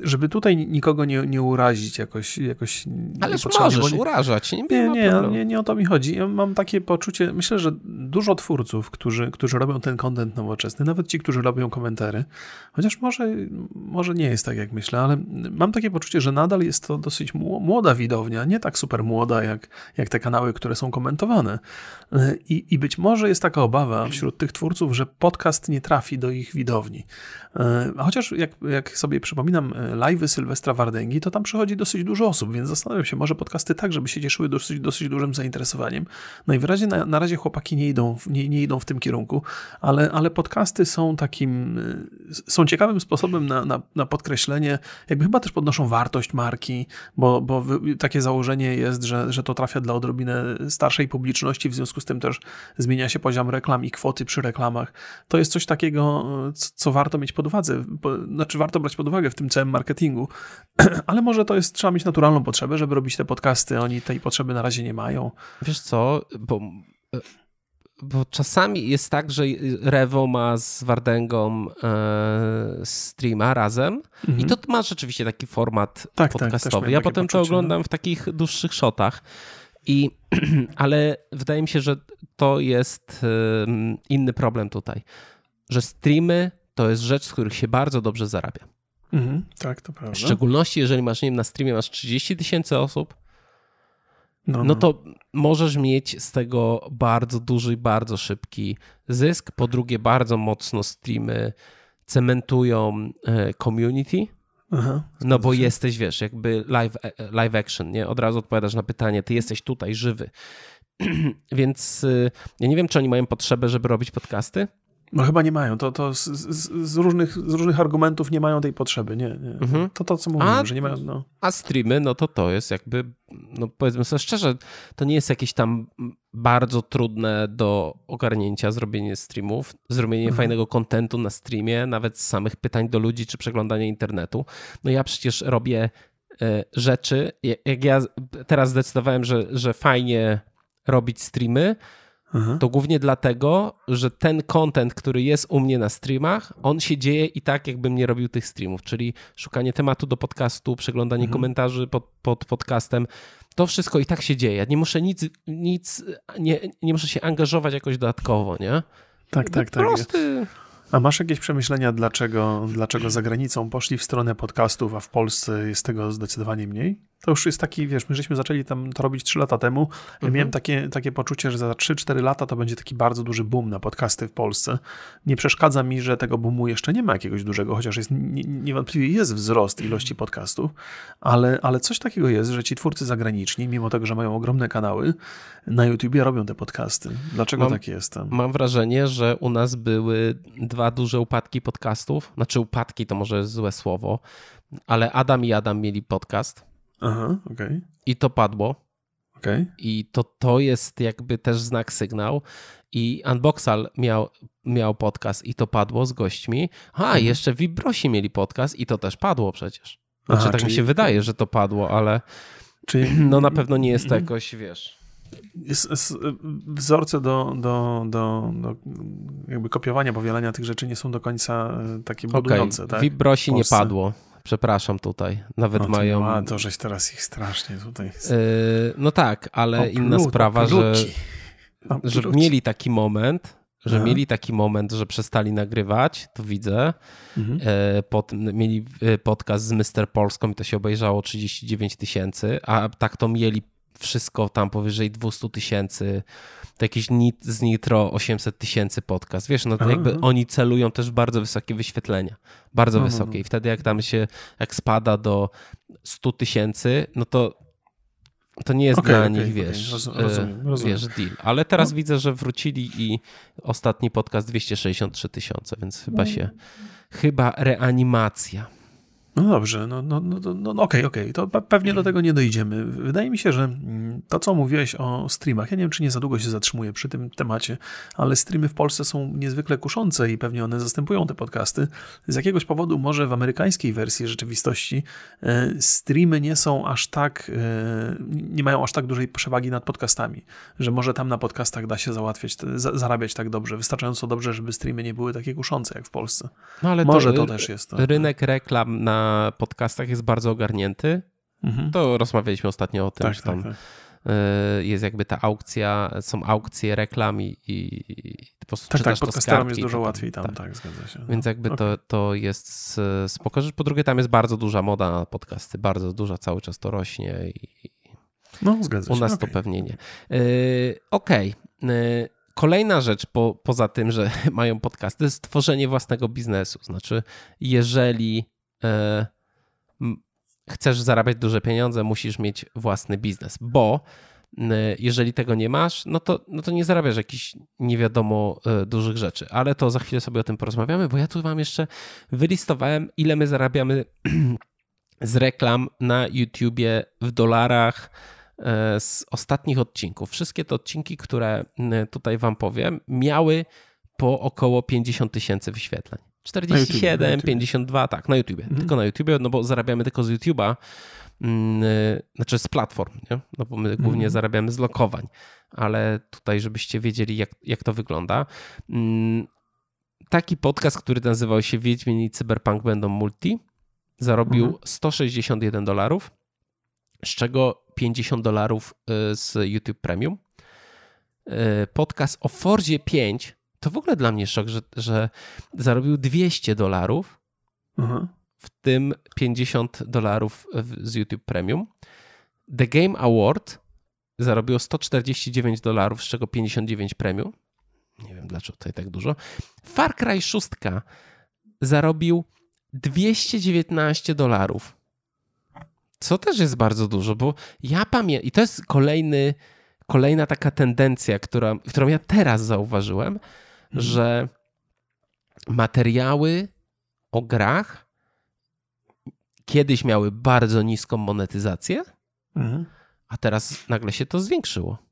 żeby tutaj nikogo nie, nie urazić jakoś. jakoś Ale możesz nie, urażać. Nie, nie, nie, nie, nie, o to mi chodzi. Ja mam takie poczucie, myślę, że dużo twórców, którzy, którzy robią ten kontent nowoczesny, nawet ci, którzy robią komentary, chociaż może, może nie jest tak, jak myślę, ale mam takie poczucie, że nadal jest to dosyć młoda widownia, nie tak super młoda, jak, jak te kanały, które są komentowane. E, I, I być może jest taka obawa wśród tych twórców, że podcast nie trafi trafi do ich widowni. E, chociaż jak, jak sobie przypominam e, live'y Sylwestra Wardęgi, to tam przychodzi dosyć dużo osób, więc zastanawiam się, może podcasty tak, żeby się cieszyły dosyć, dosyć dużym zainteresowaniem. Najwyraźniej na, na razie chłopaki nie idą, nie, nie idą w tym kierunku, ale, ale podcasty są takim, e, są ciekawym sposobem na, na, na podkreślenie, jakby chyba też podnoszą wartość marki, bo, bo takie założenie jest, że, że to trafia dla odrobinę starszej publiczności, w związku z tym też zmienia się poziom reklam i kwoty przy reklamach. To jest coś takiego, takiego, co warto mieć pod uwadze, znaczy warto brać pod uwagę w tym całym marketingu, ale może to jest, trzeba mieć naturalną potrzebę, żeby robić te podcasty, oni tej potrzeby na razie nie mają. Wiesz co, bo, bo czasami jest tak, że Revo ma z Wardęgą e, streama razem mhm. i to ma rzeczywiście taki format tak, tak podcastowy. Tak, ja potem poczucie, to no. oglądam no. w takich dłuższych shotach. I, ale wydaje mi się, że to jest inny problem tutaj że streamy to jest rzecz, z których się bardzo dobrze zarabia. Mhm, tak, to prawda. W szczególności, jeżeli masz, nie wiem, na streamie masz 30 tysięcy osób, no, no. no, to możesz mieć z tego bardzo duży i bardzo szybki zysk. Po drugie, bardzo mocno streamy cementują e, community. Aha, no bo jesteś, wiesz, jakby live, e, live action, nie? Od razu odpowiadasz na pytanie, ty jesteś tutaj żywy. Więc e, ja nie wiem, czy oni mają potrzebę, żeby robić podcasty. No chyba nie mają. To, to z, z, różnych, z różnych argumentów nie mają tej potrzeby. Nie, nie. Mhm. To to, co mówiłem, a, że nie mają. No. A streamy, no to to jest jakby, no powiedzmy sobie szczerze, to nie jest jakieś tam bardzo trudne do ogarnięcia zrobienie streamów, zrobienie mhm. fajnego kontentu na streamie, nawet z samych pytań do ludzi czy przeglądania internetu. No ja przecież robię e, rzeczy, jak ja teraz zdecydowałem, że, że fajnie robić streamy, Mhm. to głównie dlatego, że ten content, który jest u mnie na streamach, on się dzieje i tak, jakbym nie robił tych streamów, czyli szukanie tematu do podcastu, przeglądanie mhm. komentarzy pod, pod podcastem. To wszystko i tak się dzieje. Nie muszę nic, nic nie, nie muszę się angażować jakoś dodatkowo, nie? Tak, tak, tak. Prosty... A masz jakieś przemyślenia, dlaczego, dlaczego za granicą poszli w stronę podcastów, a w Polsce jest tego zdecydowanie mniej? To już jest taki, wiesz, my żeśmy zaczęli tam to robić 3 lata temu. Mhm. Miałem takie, takie poczucie, że za 3-4 lata to będzie taki bardzo duży boom na podcasty w Polsce. Nie przeszkadza mi, że tego boomu jeszcze nie ma jakiegoś dużego, chociaż jest, niewątpliwie jest wzrost ilości podcastów, ale, ale coś takiego jest, że ci twórcy zagraniczni, mimo tego, że mają ogromne kanały, na YouTubie robią te podcasty. Dlaczego mam, tak jest? Mam wrażenie, że u nas były dwa duże upadki podcastów. Znaczy upadki to może jest złe słowo, ale Adam i Adam mieli podcast Aha, okej. Okay. I to padło. Okay. I to, to jest jakby też znak, sygnał. I Unboxal miał, miał podcast i to padło z gośćmi. A, mhm. jeszcze Vibrosi mieli podcast i to też padło przecież. Znaczy, Aha, tak czyli... mi się wydaje, że to padło, ale czyli... no na pewno nie jest to jakoś, wiesz... Jest, jest, wzorce do, do, do, do jakby kopiowania, powielania tych rzeczy nie są do końca e, takie budujące. Okay. Tak? Vibrosi nie padło. Przepraszam tutaj. Nawet no mają. Ma, to żeś teraz ich strasznie tutaj. Yy, no tak, ale inna sprawa, że, że mieli taki moment, że Aha. mieli taki moment, że przestali nagrywać, to widzę. Mhm. E, pod, mieli podcast z Mr. Polską i to się obejrzało 39 tysięcy, a tak to mieli wszystko tam powyżej 200 tysięcy to jakiś nit, z Nitro 800 tysięcy podcast. Wiesz, no to jakby oni celują też bardzo wysokie wyświetlenia. Bardzo wysokie. I wtedy jak tam się, jak spada do 100 tysięcy, no to to nie jest okay, dla okay, nich, wiesz, okay. rozumiem, rozumiem. wiesz, deal. Ale teraz no. widzę, że wrócili i ostatni podcast 263 tysiące, więc chyba no. się, chyba reanimacja. No dobrze, no, no, no, no, no okej, okay, okej, okay. to pewnie do tego nie dojdziemy. Wydaje mi się, że mm, to, co mówiłeś o streamach, ja nie wiem, czy nie za długo się zatrzymuję przy tym temacie, ale streamy w Polsce są niezwykle kuszące i pewnie one zastępują te podcasty. Z jakiegoś powodu może w amerykańskiej wersji rzeczywistości e, streamy nie są aż tak, e, nie mają aż tak dużej przewagi nad podcastami, że może tam na podcastach da się załatwiać, zarabiać tak dobrze, wystarczająco dobrze, żeby streamy nie były takie kuszące jak w Polsce. No ale może to, to też jest to. Rynek reklam na podcastach jest bardzo ogarnięty. Mhm. To rozmawialiśmy ostatnio o tym, tak, że tam tak, tak. Y, jest jakby ta aukcja, są aukcje reklam i, i po prostu tak, tak, podcasterom jest dużo łatwiej tam, tak, tak zgadza się. Więc jakby okay. to, to jest spoko. Po drugie, tam jest bardzo duża moda na podcasty, bardzo duża, cały czas to rośnie i no, zgadza się. U nas okay. to pewnie nie. Yy, Okej. Okay. Yy, kolejna rzecz po, poza tym, że mają podcasty, to jest tworzenie własnego biznesu. Znaczy, jeżeli chcesz zarabiać duże pieniądze, musisz mieć własny biznes, bo jeżeli tego nie masz, no to, no to nie zarabiasz jakichś nie wiadomo e, dużych rzeczy. Ale to za chwilę sobie o tym porozmawiamy, bo ja tu wam jeszcze wylistowałem, ile my zarabiamy z reklam na YouTubie w dolarach e, z ostatnich odcinków. Wszystkie te odcinki, które tutaj wam powiem, miały po około 50 tysięcy wyświetleń. 47, na YouTube, 52, tak, na YouTubie. Mhm. Tylko na YouTubie, no bo zarabiamy tylko z YouTube'a, yy, znaczy z platform, nie? no bo my głównie mhm. zarabiamy z lokowań, ale tutaj, żebyście wiedzieli, jak, jak to wygląda. Yy, taki podcast, który nazywał się Wiedźmin i Cyberpunk będą multi, zarobił mhm. 161 dolarów, z czego 50 dolarów y, z YouTube Premium. Y, podcast o Forzie 5 to w ogóle dla mnie szok, że, że zarobił 200 dolarów, mhm. w tym 50 dolarów z YouTube Premium. The Game Award zarobiło 149 dolarów, z czego 59 premium. Nie wiem dlaczego tutaj tak dużo. Far Cry 6 zarobił 219 dolarów. Co też jest bardzo dużo, bo ja pamiętam, i to jest kolejny, kolejna taka tendencja, która, którą ja teraz zauważyłem, Mhm. że materiały o grach kiedyś miały bardzo niską monetyzację, mhm. a teraz nagle się to zwiększyło.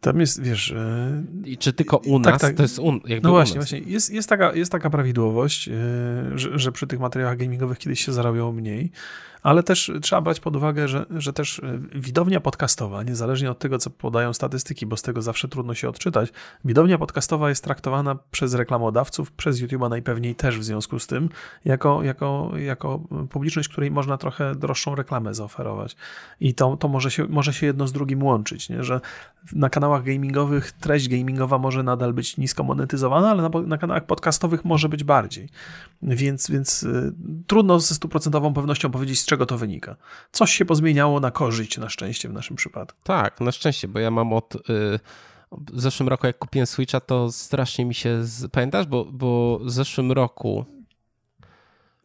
Tam jest, wiesz... E, I czy tylko u tak, nas tak, to jest un, No właśnie, właśnie. Jest, jest, taka, jest taka prawidłowość, e, że, że przy tych materiałach gamingowych kiedyś się zarabiało mniej, ale też trzeba brać pod uwagę, że, że też e, widownia podcastowa, niezależnie od tego, co podają statystyki, bo z tego zawsze trudno się odczytać, widownia podcastowa jest traktowana przez reklamodawców, przez YouTube'a najpewniej też w związku z tym, jako, jako, jako publiczność, której można trochę droższą reklamę zaoferować. I to, to może, się, może się jedno z drugim łączyć, nie? że na kanałach gamingowych treść gamingowa może nadal być nisko monetyzowana, ale na, na kanałach podcastowych może być bardziej. Więc, więc y, trudno ze stuprocentową pewnością powiedzieć, czego to wynika. Coś się pozmieniało na korzyść, na szczęście w naszym przypadku. Tak, na szczęście, bo ja mam od. Y, w zeszłym roku, jak kupiłem Switcha, to strasznie mi się. Z... Pamiętasz? Bo, bo w zeszłym roku.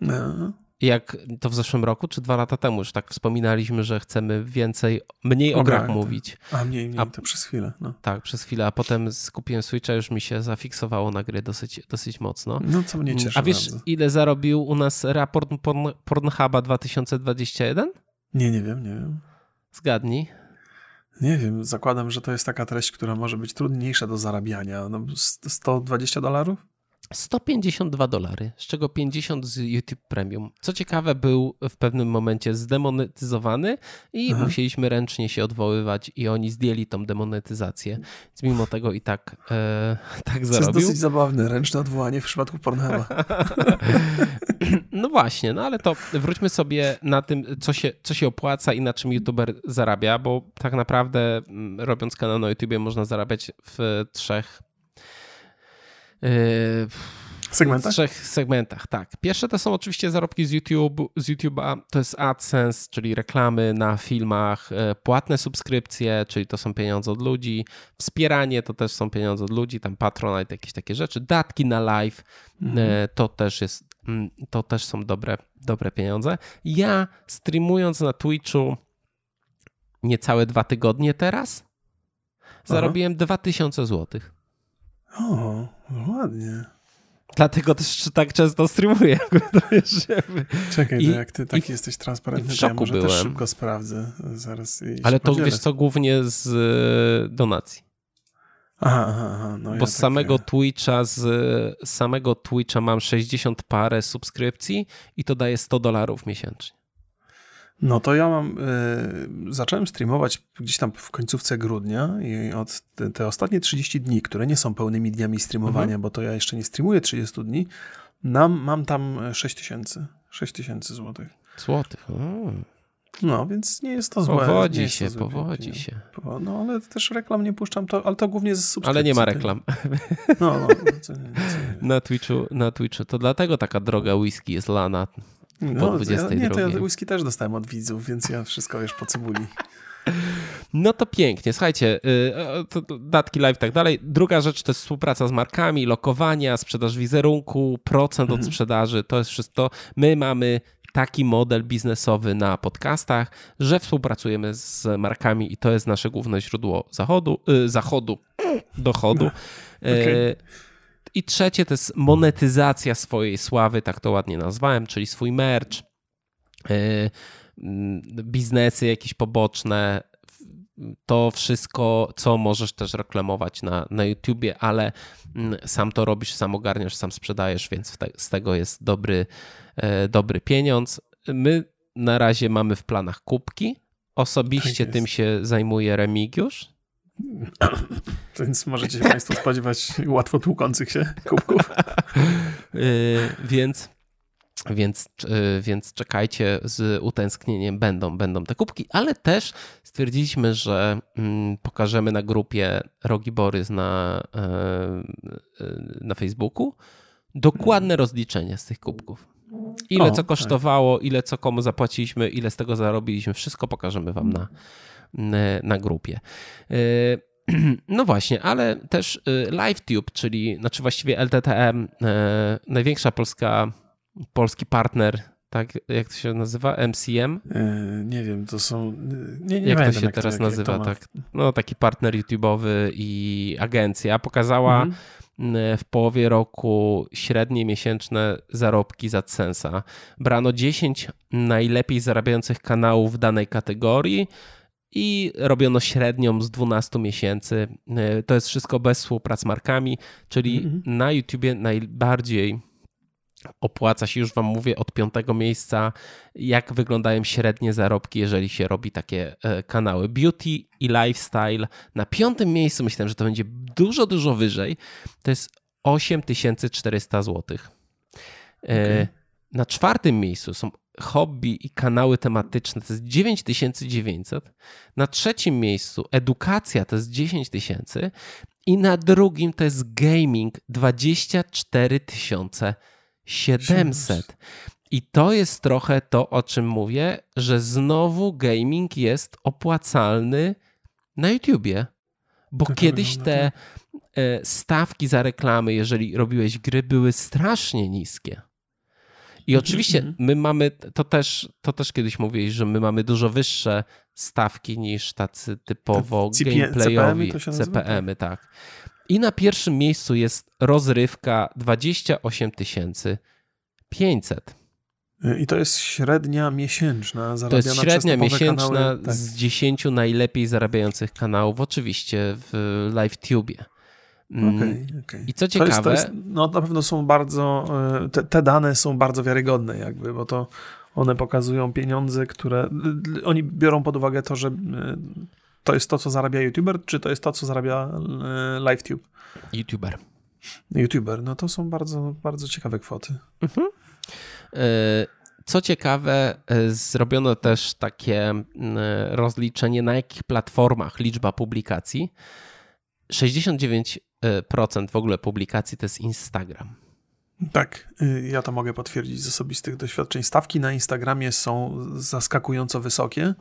No jak to w zeszłym roku, czy dwa lata temu już tak wspominaliśmy, że chcemy więcej, mniej o, o grach mówić. A mniej, mniej, a, to przez chwilę. No. Tak, przez chwilę, a potem skupiłem Switcha, już mi się zafiksowało na gry dosyć, dosyć mocno. No co mnie cieszy A wiesz, bardzo. ile zarobił u nas raport Porn Pornhuba 2021? Nie, nie wiem, nie wiem. Zgadnij. Nie wiem, zakładam, że to jest taka treść, która może być trudniejsza do zarabiania. No, 120 dolarów? 152 dolary, z czego 50 z YouTube Premium. Co ciekawe, był w pewnym momencie zdemonetyzowany i Aha. musieliśmy ręcznie się odwoływać i oni zdjęli tą demonetyzację. Więc mimo tego i tak, e, tak zarobił. To jest dosyć zabawne, ręczne odwołanie w przypadku Pornhuba. no właśnie, no ale to wróćmy sobie na tym, co się, co się opłaca i na czym YouTuber zarabia, bo tak naprawdę mm, robiąc kanał na YouTubie można zarabiać w trzech segmentach? W trzech segmentach, tak. Pierwsze to są oczywiście zarobki z, YouTube, z YouTube'a, to jest AdSense, czyli reklamy na filmach, e, płatne subskrypcje, czyli to są pieniądze od ludzi, wspieranie to też są pieniądze od ludzi, tam Patronite, jakieś takie rzeczy, datki na live, mhm. E, to też jest, mm, to też są dobre, dobre pieniądze. Ja streamując na Twitchu niecałe dwa tygodnie teraz, zarobiłem Aha. 2000 złotych. O, no ładnie. Dlatego też tak często streamuję. Czekaj, I, jak ty taki jesteś transparentny, w to ja może byłem. też szybko sprawdzę. Zaraz Ale to podzielę. wiesz co, głównie z e, donacji. Aha, aha, aha. No Bo ja z samego takie... Twitcha, z, z samego Twitcha mam 60 parę subskrypcji i to daje 100 dolarów miesięcznie. No to ja mam, y, zacząłem streamować gdzieś tam w końcówce grudnia i od te, te ostatnie 30 dni, które nie są pełnymi dniami streamowania, mhm. bo to ja jeszcze nie streamuję 30 dni, nam, mam tam 6 tysięcy, 6 tysięcy złotych. Złotych, No, więc nie jest to złe. Powodzi się, powodzi się. No, ale też reklam nie puszczam, to, ale to głównie z subskrypcji. Ale nie ma reklam. No, no. Co, co, na, Twitchu, na Twitchu. To dlatego taka droga whisky jest lana. No, po 22. Ja, nie, to ja whisky też dostałem od widzów, więc ja wszystko wiesz po cebuli. No to pięknie. Słuchajcie, y, datki live i tak dalej. Druga rzecz to jest współpraca z markami, lokowania, sprzedaż wizerunku, procent od mhm. sprzedaży. To jest wszystko. My mamy taki model biznesowy na podcastach, że współpracujemy z markami i to jest nasze główne źródło zachodu, y, zachodu, dochodu. Okay. I trzecie to jest monetyzacja swojej sławy, tak to ładnie nazwałem, czyli swój merch, y, mm, biznesy jakieś poboczne, to wszystko, co możesz też reklamować na, na YouTubie, ale mm, sam to robisz, sam ogarniasz, sam sprzedajesz, więc te, z tego jest dobry, e, dobry pieniądz. My na razie mamy w planach kubki. Osobiście tak tym się zajmuje Remigiusz. Więc możecie się Państwo spodziewać łatwo tłukących się kubków. yy, więc, więc, yy, więc czekajcie, z utęsknieniem będą, będą te kubki, ale też stwierdziliśmy, że yy, pokażemy na grupie Rogi Borys na, yy, na Facebooku dokładne rozliczenie z tych kubków. Ile o, co tak. kosztowało, tak. ile co komu zapłaciliśmy, ile z tego zarobiliśmy, wszystko pokażemy Wam na, na grupie. Y, no właśnie, ale też y, LiveTube, czyli znaczy właściwie LTTM, największa polska, polski partner, tak jak to się nazywa? MCM? nie wiem, to są. Nie, nie jak to się jak teraz to, nazywa? Tak, no, taki partner YouTube'owy i agencja pokazała mhm. w połowie roku średnie miesięczne zarobki z AdSense'a. Brano 10 najlepiej zarabiających kanałów w danej kategorii i robiono średnią z 12 miesięcy. E, to jest wszystko bez współprac z markami, czyli mm -hmm. na YouTubie najbardziej opłaca się, już Wam mówię, od piątego miejsca, jak wyglądają średnie zarobki, jeżeli się robi takie e, kanały. Beauty i lifestyle. Na piątym miejscu myślałem, że to będzie dużo, dużo wyżej. To jest 8400 zł. Okay. Na czwartym miejscu są hobby i kanały tematyczne to jest 9900, na trzecim miejscu edukacja to jest 10 tysięcy i na drugim to jest gaming 24 700. I to jest trochę to, o czym mówię, że znowu gaming jest opłacalny na YouTubie. Bo tak kiedyś te e, stawki za reklamy, jeżeli robiłeś gry, były strasznie niskie. I mhm, oczywiście mhm. my mamy, to też, to też kiedyś mówiłeś, że my mamy dużo wyższe stawki niż tacy typowo CP, gameplayowi CPM-y, CPM-y tak. I na pierwszym miejscu jest rozrywka 28 500. I to jest średnia miesięczna To jest średnia miesięczna kanały, tak. z 10 najlepiej zarabiających kanałów, oczywiście w LiveTube. Okay, okay. I co ciekawe... To jest, to jest, no na pewno są bardzo, e, te, te, dane są bardzo wiarygodne jakby, bo to one pokazują pieniądze, które oni biorą pod uwagę to, że e, to jest to, co zarabia YouTuber, czy to jest to, co zarabia e, LiveTube? YouTuber. YouTuber, no to są bardzo, bardzo ciekawe kwoty. Mhm. Co ciekawe, zrobiono też takie rozliczenie, na jakich platformach liczba publikacji. 69 procent w ogóle publikacji to jest Instagram. Tak, y, ja to mogę potwierdzić z osobistych doświadczeń. Stawki na Instagramie są zaskakująco wysokie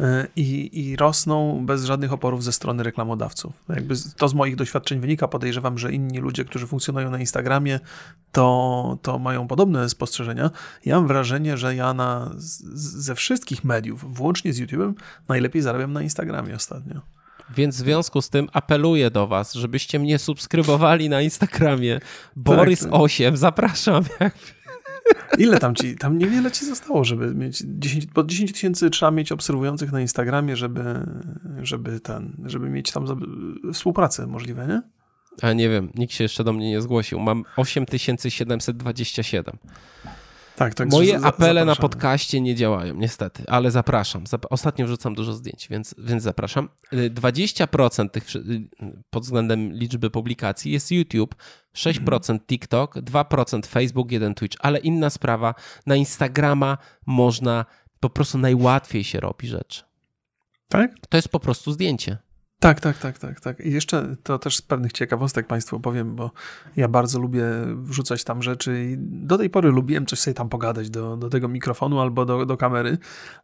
y, i, i rosną bez żadnych oporów ze strony reklamodawców. Jakby to z moich doświadczeń wynika. Podejrzewam, że inni ludzie, którzy funkcjonują na Instagramie, to, to mają podobne spostrzeżenia. Ja mam wrażenie, że ja na, ze wszystkich mediów, włącznie z YouTube'em, najlepiej zarabiam na Instagramie ostatnio. Więc w związku z tym apeluję do Was, żebyście mnie subskrybowali na Instagramie. Borys8, tak. zapraszam. Ile tam ci, tam niewiele ci zostało, żeby mieć 10, bo 10 tysięcy trzeba mieć obserwujących na Instagramie, żeby, żeby ten, żeby mieć tam współpracę możliwe, nie? A nie wiem, nikt się jeszcze do mnie nie zgłosił. Mam 8727. Tak, tak. Moje apele na podcaście nie działają, niestety, ale zapraszam. Ostatnio wrzucam dużo zdjęć, więc, więc zapraszam. 20% y, tych y, pod względem liczby publikacji jest YouTube, 6% TikTok, 2% Facebook, 1 Twitch, ale inna sprawa, na Instagrama można, po prostu najłatwiej się robi rzeczy. Tak? To jest po prostu zdjęcie. Tak, tak, tak, tak, tak. I jeszcze to też z pewnych ciekawostek Państwu opowiem, bo ja bardzo lubię wrzucać tam rzeczy i do tej pory lubiłem coś sobie tam pogadać do, do tego mikrofonu albo do, do kamery,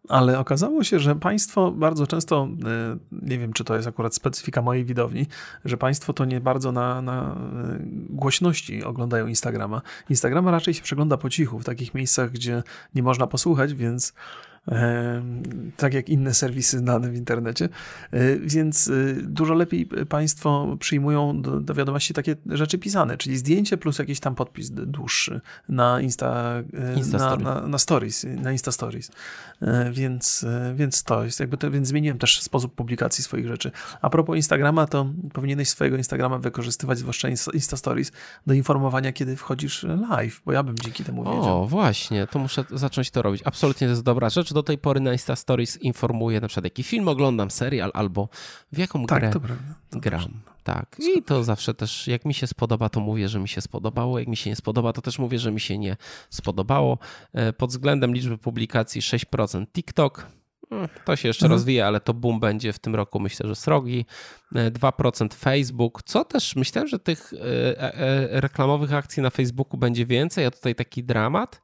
ale okazało się, że Państwo bardzo często, e, nie wiem czy to jest akurat specyfika mojej widowni, że Państwo to nie bardzo na, na e, głośności oglądają Instagrama. Instagrama raczej się przegląda po cichu, w takich miejscach, gdzie nie można posłuchać, więc tak jak inne serwisy znane w internecie. E, więc e, dużo lepiej Państwo przyjmują do, do, wiadomości takie rzeczy pisane, czyli zdjęcie plus jakiś tam podpis dłuższy na Insta, e, Insta na, na, na, Stories, na Insta Stories. Więc, więc to jest jakby to, więc zmieniłem też sposób publikacji swoich rzeczy. A propos Instagrama, to powinieneś swojego Instagrama wykorzystywać, zwłaszcza Insta Stories, do informowania, kiedy wchodzisz live, bo ja bym dzięki temu wiedział. O, właśnie, to muszę zacząć to robić. Absolutnie to jest dobra rzecz do tej pory na Insta Stories informuję na przykład jaki film oglądam, serial albo w jaką tak, grę to prawda, to gram. Prawda. Tak. I to zawsze też, jak mi się spodoba, to mówię, że mi się spodobało. Jak mi się nie spodoba, to też mówię, że mi się nie spodobało. E, pod względem liczby publikacji 6% TikTok, hmm, to się jeszcze mhm. rozwija, ale to boom będzie w tym roku, myślę, że srogi. 2% e, Facebook, co też myślałem, że tych e, reklamowych akcji na Facebooku będzie więcej, a tutaj taki dramat.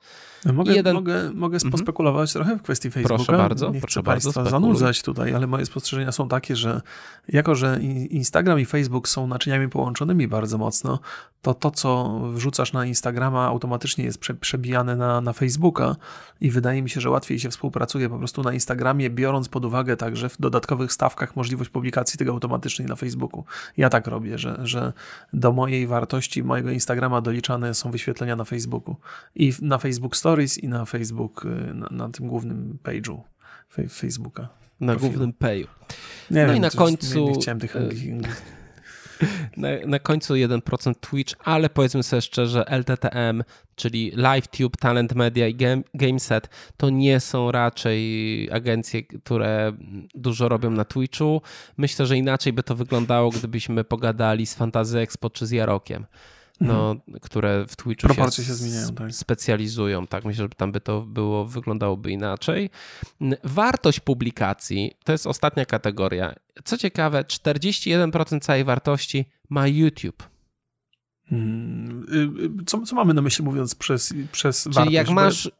Mogę, jeden... mogę, mogę mhm. pospekulować trochę w kwestii Facebooka. Proszę bardzo. Nie proszę chcę bardzo, Państwa spekuluj. zanudzać tutaj, ale moje spostrzeżenia są takie, że jako, że Instagram i Facebook są naczyniami połączonymi bardzo mocno, to to, co wrzucasz na Instagrama automatycznie jest przebijane na, na Facebooka i wydaje mi się, że łatwiej się współpracuje po prostu na Instagramie, biorąc pod uwagę także w dodatkowych stawkach możliwość publikacji tego automatycznie na Facebooku. Ja tak robię, że, że do mojej wartości mojego Instagrama doliczane są wyświetlenia na Facebooku i na Facebook Story Stories i na Facebook, y, na, na tym głównym page'u Facebooka. Na profilu. głównym payu. Nie no wiem, i na końcu. Nie, nie chciałem tych na, na końcu 1% Twitch, ale powiedzmy sobie szczerze, LTTM, czyli LiveTube, Talent Media i Game, GameSet, to nie są raczej agencje, które dużo robią na Twitchu. Myślę, że inaczej by to wyglądało, gdybyśmy pogadali z Fantazy Expo czy z Jarokiem no, mhm. które w Twitchu Proporcje się, się zmieniają, tak. specjalizują. Tak, myślę, że tam by to było, wyglądałoby inaczej. Wartość publikacji to jest ostatnia kategoria. Co ciekawe, 41% całej wartości ma YouTube. Hmm. Co, co mamy na myśli mówiąc przez, przez Czyli wartość? jak masz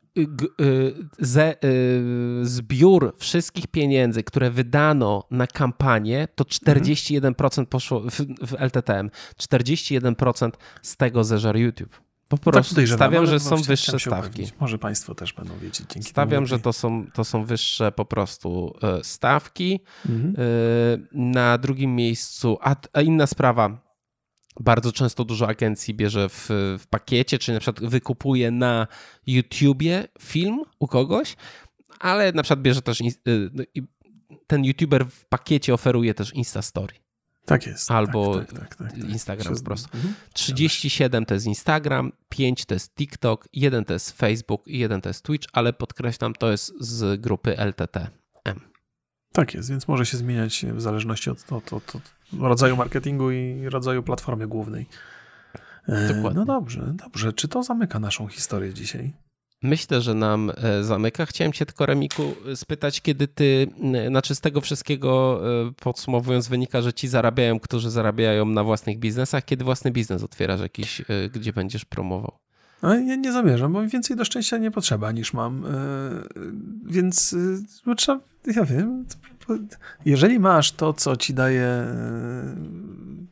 ze, y, zbiór wszystkich pieniędzy, które wydano na kampanię, to 41% poszło w, w LTTM. 41% z tego zeżar YouTube. Po no prostu tak stawiam, że są wyższe stawki. Upewnić. Może Państwo też będą wiedzieć. Dzięki stawiam, że to są, to są wyższe po prostu e, stawki. Mhm. E, na drugim miejscu, a, a inna sprawa, bardzo często dużo agencji bierze w, w pakiecie, czy na przykład wykupuje na YouTubie film u kogoś, ale na przykład bierze też y, no ten YouTuber w pakiecie oferuje też Insta Story. Tak jest. Albo tak, tak, tak, tak Instagram po prostu. 37 mhm. to jest Instagram, 5 to jest TikTok, 1 to jest Facebook i 1 to jest Twitch, ale podkreślam, to jest z grupy LTTM. Tak jest, więc może się zmieniać w zależności od, od, od, od rodzaju marketingu i rodzaju platformy głównej. E, Dokładnie. No dobrze, dobrze. Czy to zamyka naszą historię dzisiaj? Myślę, że nam e, zamyka. Chciałem cię tylko, Remiku, spytać, kiedy ty, znaczy z tego wszystkiego e, podsumowując wynika, że ci zarabiają, którzy zarabiają na własnych biznesach, kiedy własny biznes otwierasz jakiś, gdzie będziesz promował? No, ja nie zamierzam, bo więcej do szczęścia nie potrzeba niż mam. Więc no, trzeba, ja wiem, jeżeli masz to, co ci daje,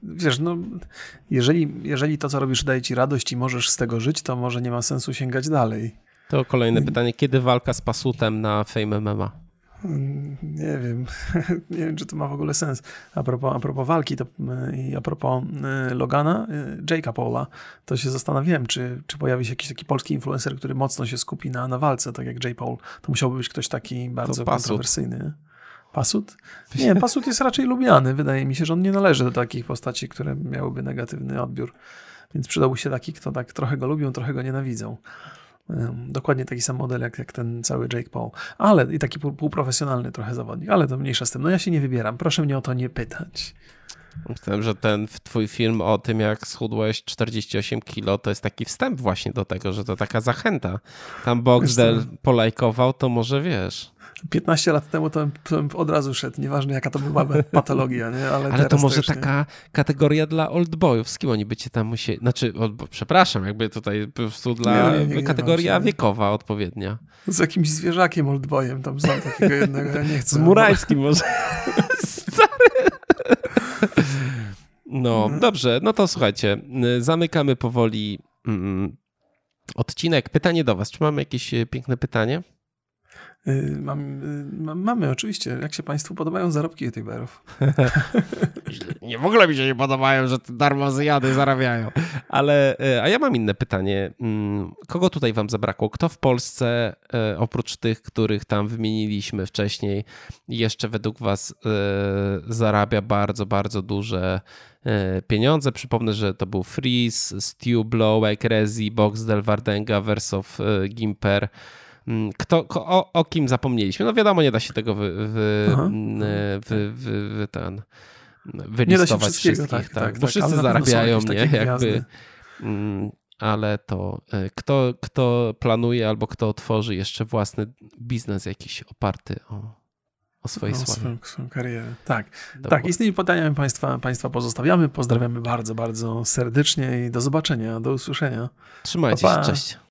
wiesz, no, jeżeli, jeżeli to, co robisz, daje ci radość i możesz z tego żyć, to może nie ma sensu sięgać dalej. To kolejne pytanie. Kiedy walka z Pasutem na Fame MMA? Nie wiem, nie wiem, czy to ma w ogóle sens. A propos, a propos walki to, y, i a propos y, Logana, y, Jake'a Paula, to się zastanawiałem, czy, czy pojawi się jakiś taki polski influencer, który mocno się skupi na, na walce, tak jak Jay Paul. To musiałby być ktoś taki bardzo kontrowersyjny. Pasut? Nie, Pasut jest raczej lubiany. Wydaje mi się, że on nie należy do takich postaci, które miałyby negatywny odbiór. Więc przydałby się taki, kto tak trochę go lubią, trochę go nienawidzą. Dokładnie taki sam model jak, jak ten cały Jake Paul. Ale i taki półprofesjonalny trochę zawodnik, ale to mniejsza z tym. No ja się nie wybieram. Proszę mnie o to nie pytać. Myślałem, że ten twój film o tym, jak schudłeś 48 kilo, to jest taki wstęp właśnie do tego, że to taka zachęta. Tam Boxdel polajkował, to może wiesz. 15 lat temu to, to od razu szedł, nieważne jaka to była patologia, nie? Ale, Ale to może taka kategoria dla oldboyów, z kim oni by cię tam musieli, znaczy, przepraszam, jakby tutaj po prostu dla nie, nie, nie, kategoria wiekowa odpowiednia. Z jakimś zwierzakiem oldboyem, tam znam takiego jednego, ja nie chcę. Z Murańskim bo... może. Stary. No, mhm. dobrze, no to słuchajcie, zamykamy powoli mm, odcinek. Pytanie do was, czy mamy jakieś e, piękne pytanie? Y, mam, y, mamy oczywiście. Jak się Państwu podobają zarobki youtuberów? nie w ogóle mi się nie podobają, że darmo zjady zarabiają. Ale, y, a ja mam inne pytanie. Mm, kogo tutaj Wam zabrakło? Kto w Polsce, oprócz tych, których tam wymieniliśmy wcześniej, jeszcze według Was zarabia bardzo, bardzo duże pieniądze? Przypomnę, że to był Freeze, Stu Blowek, Rezi, Boxdel, Wardenga, Versof, Gimper. Mm, kto, o, o, kim zapomnieliśmy? No wiadomo, nie da się tego wy, wy, mm, wy, wy, wy ten, wylistować wszystkich, tak, tak, tak, bo tak, wszyscy zarabiają, nie? Jakby, mm, ale to e, kto, kto planuje albo kto otworzy jeszcze własny biznes jakiś oparty o, o swojej sławie. Swoją, swoją karierę. Tak, tak. I z tymi pytaniami państwa, państwa pozostawiamy. Pozdrawiamy bardzo, bardzo serdecznie i do zobaczenia, do usłyszenia. Trzymajcie pa, pa. się, cześć.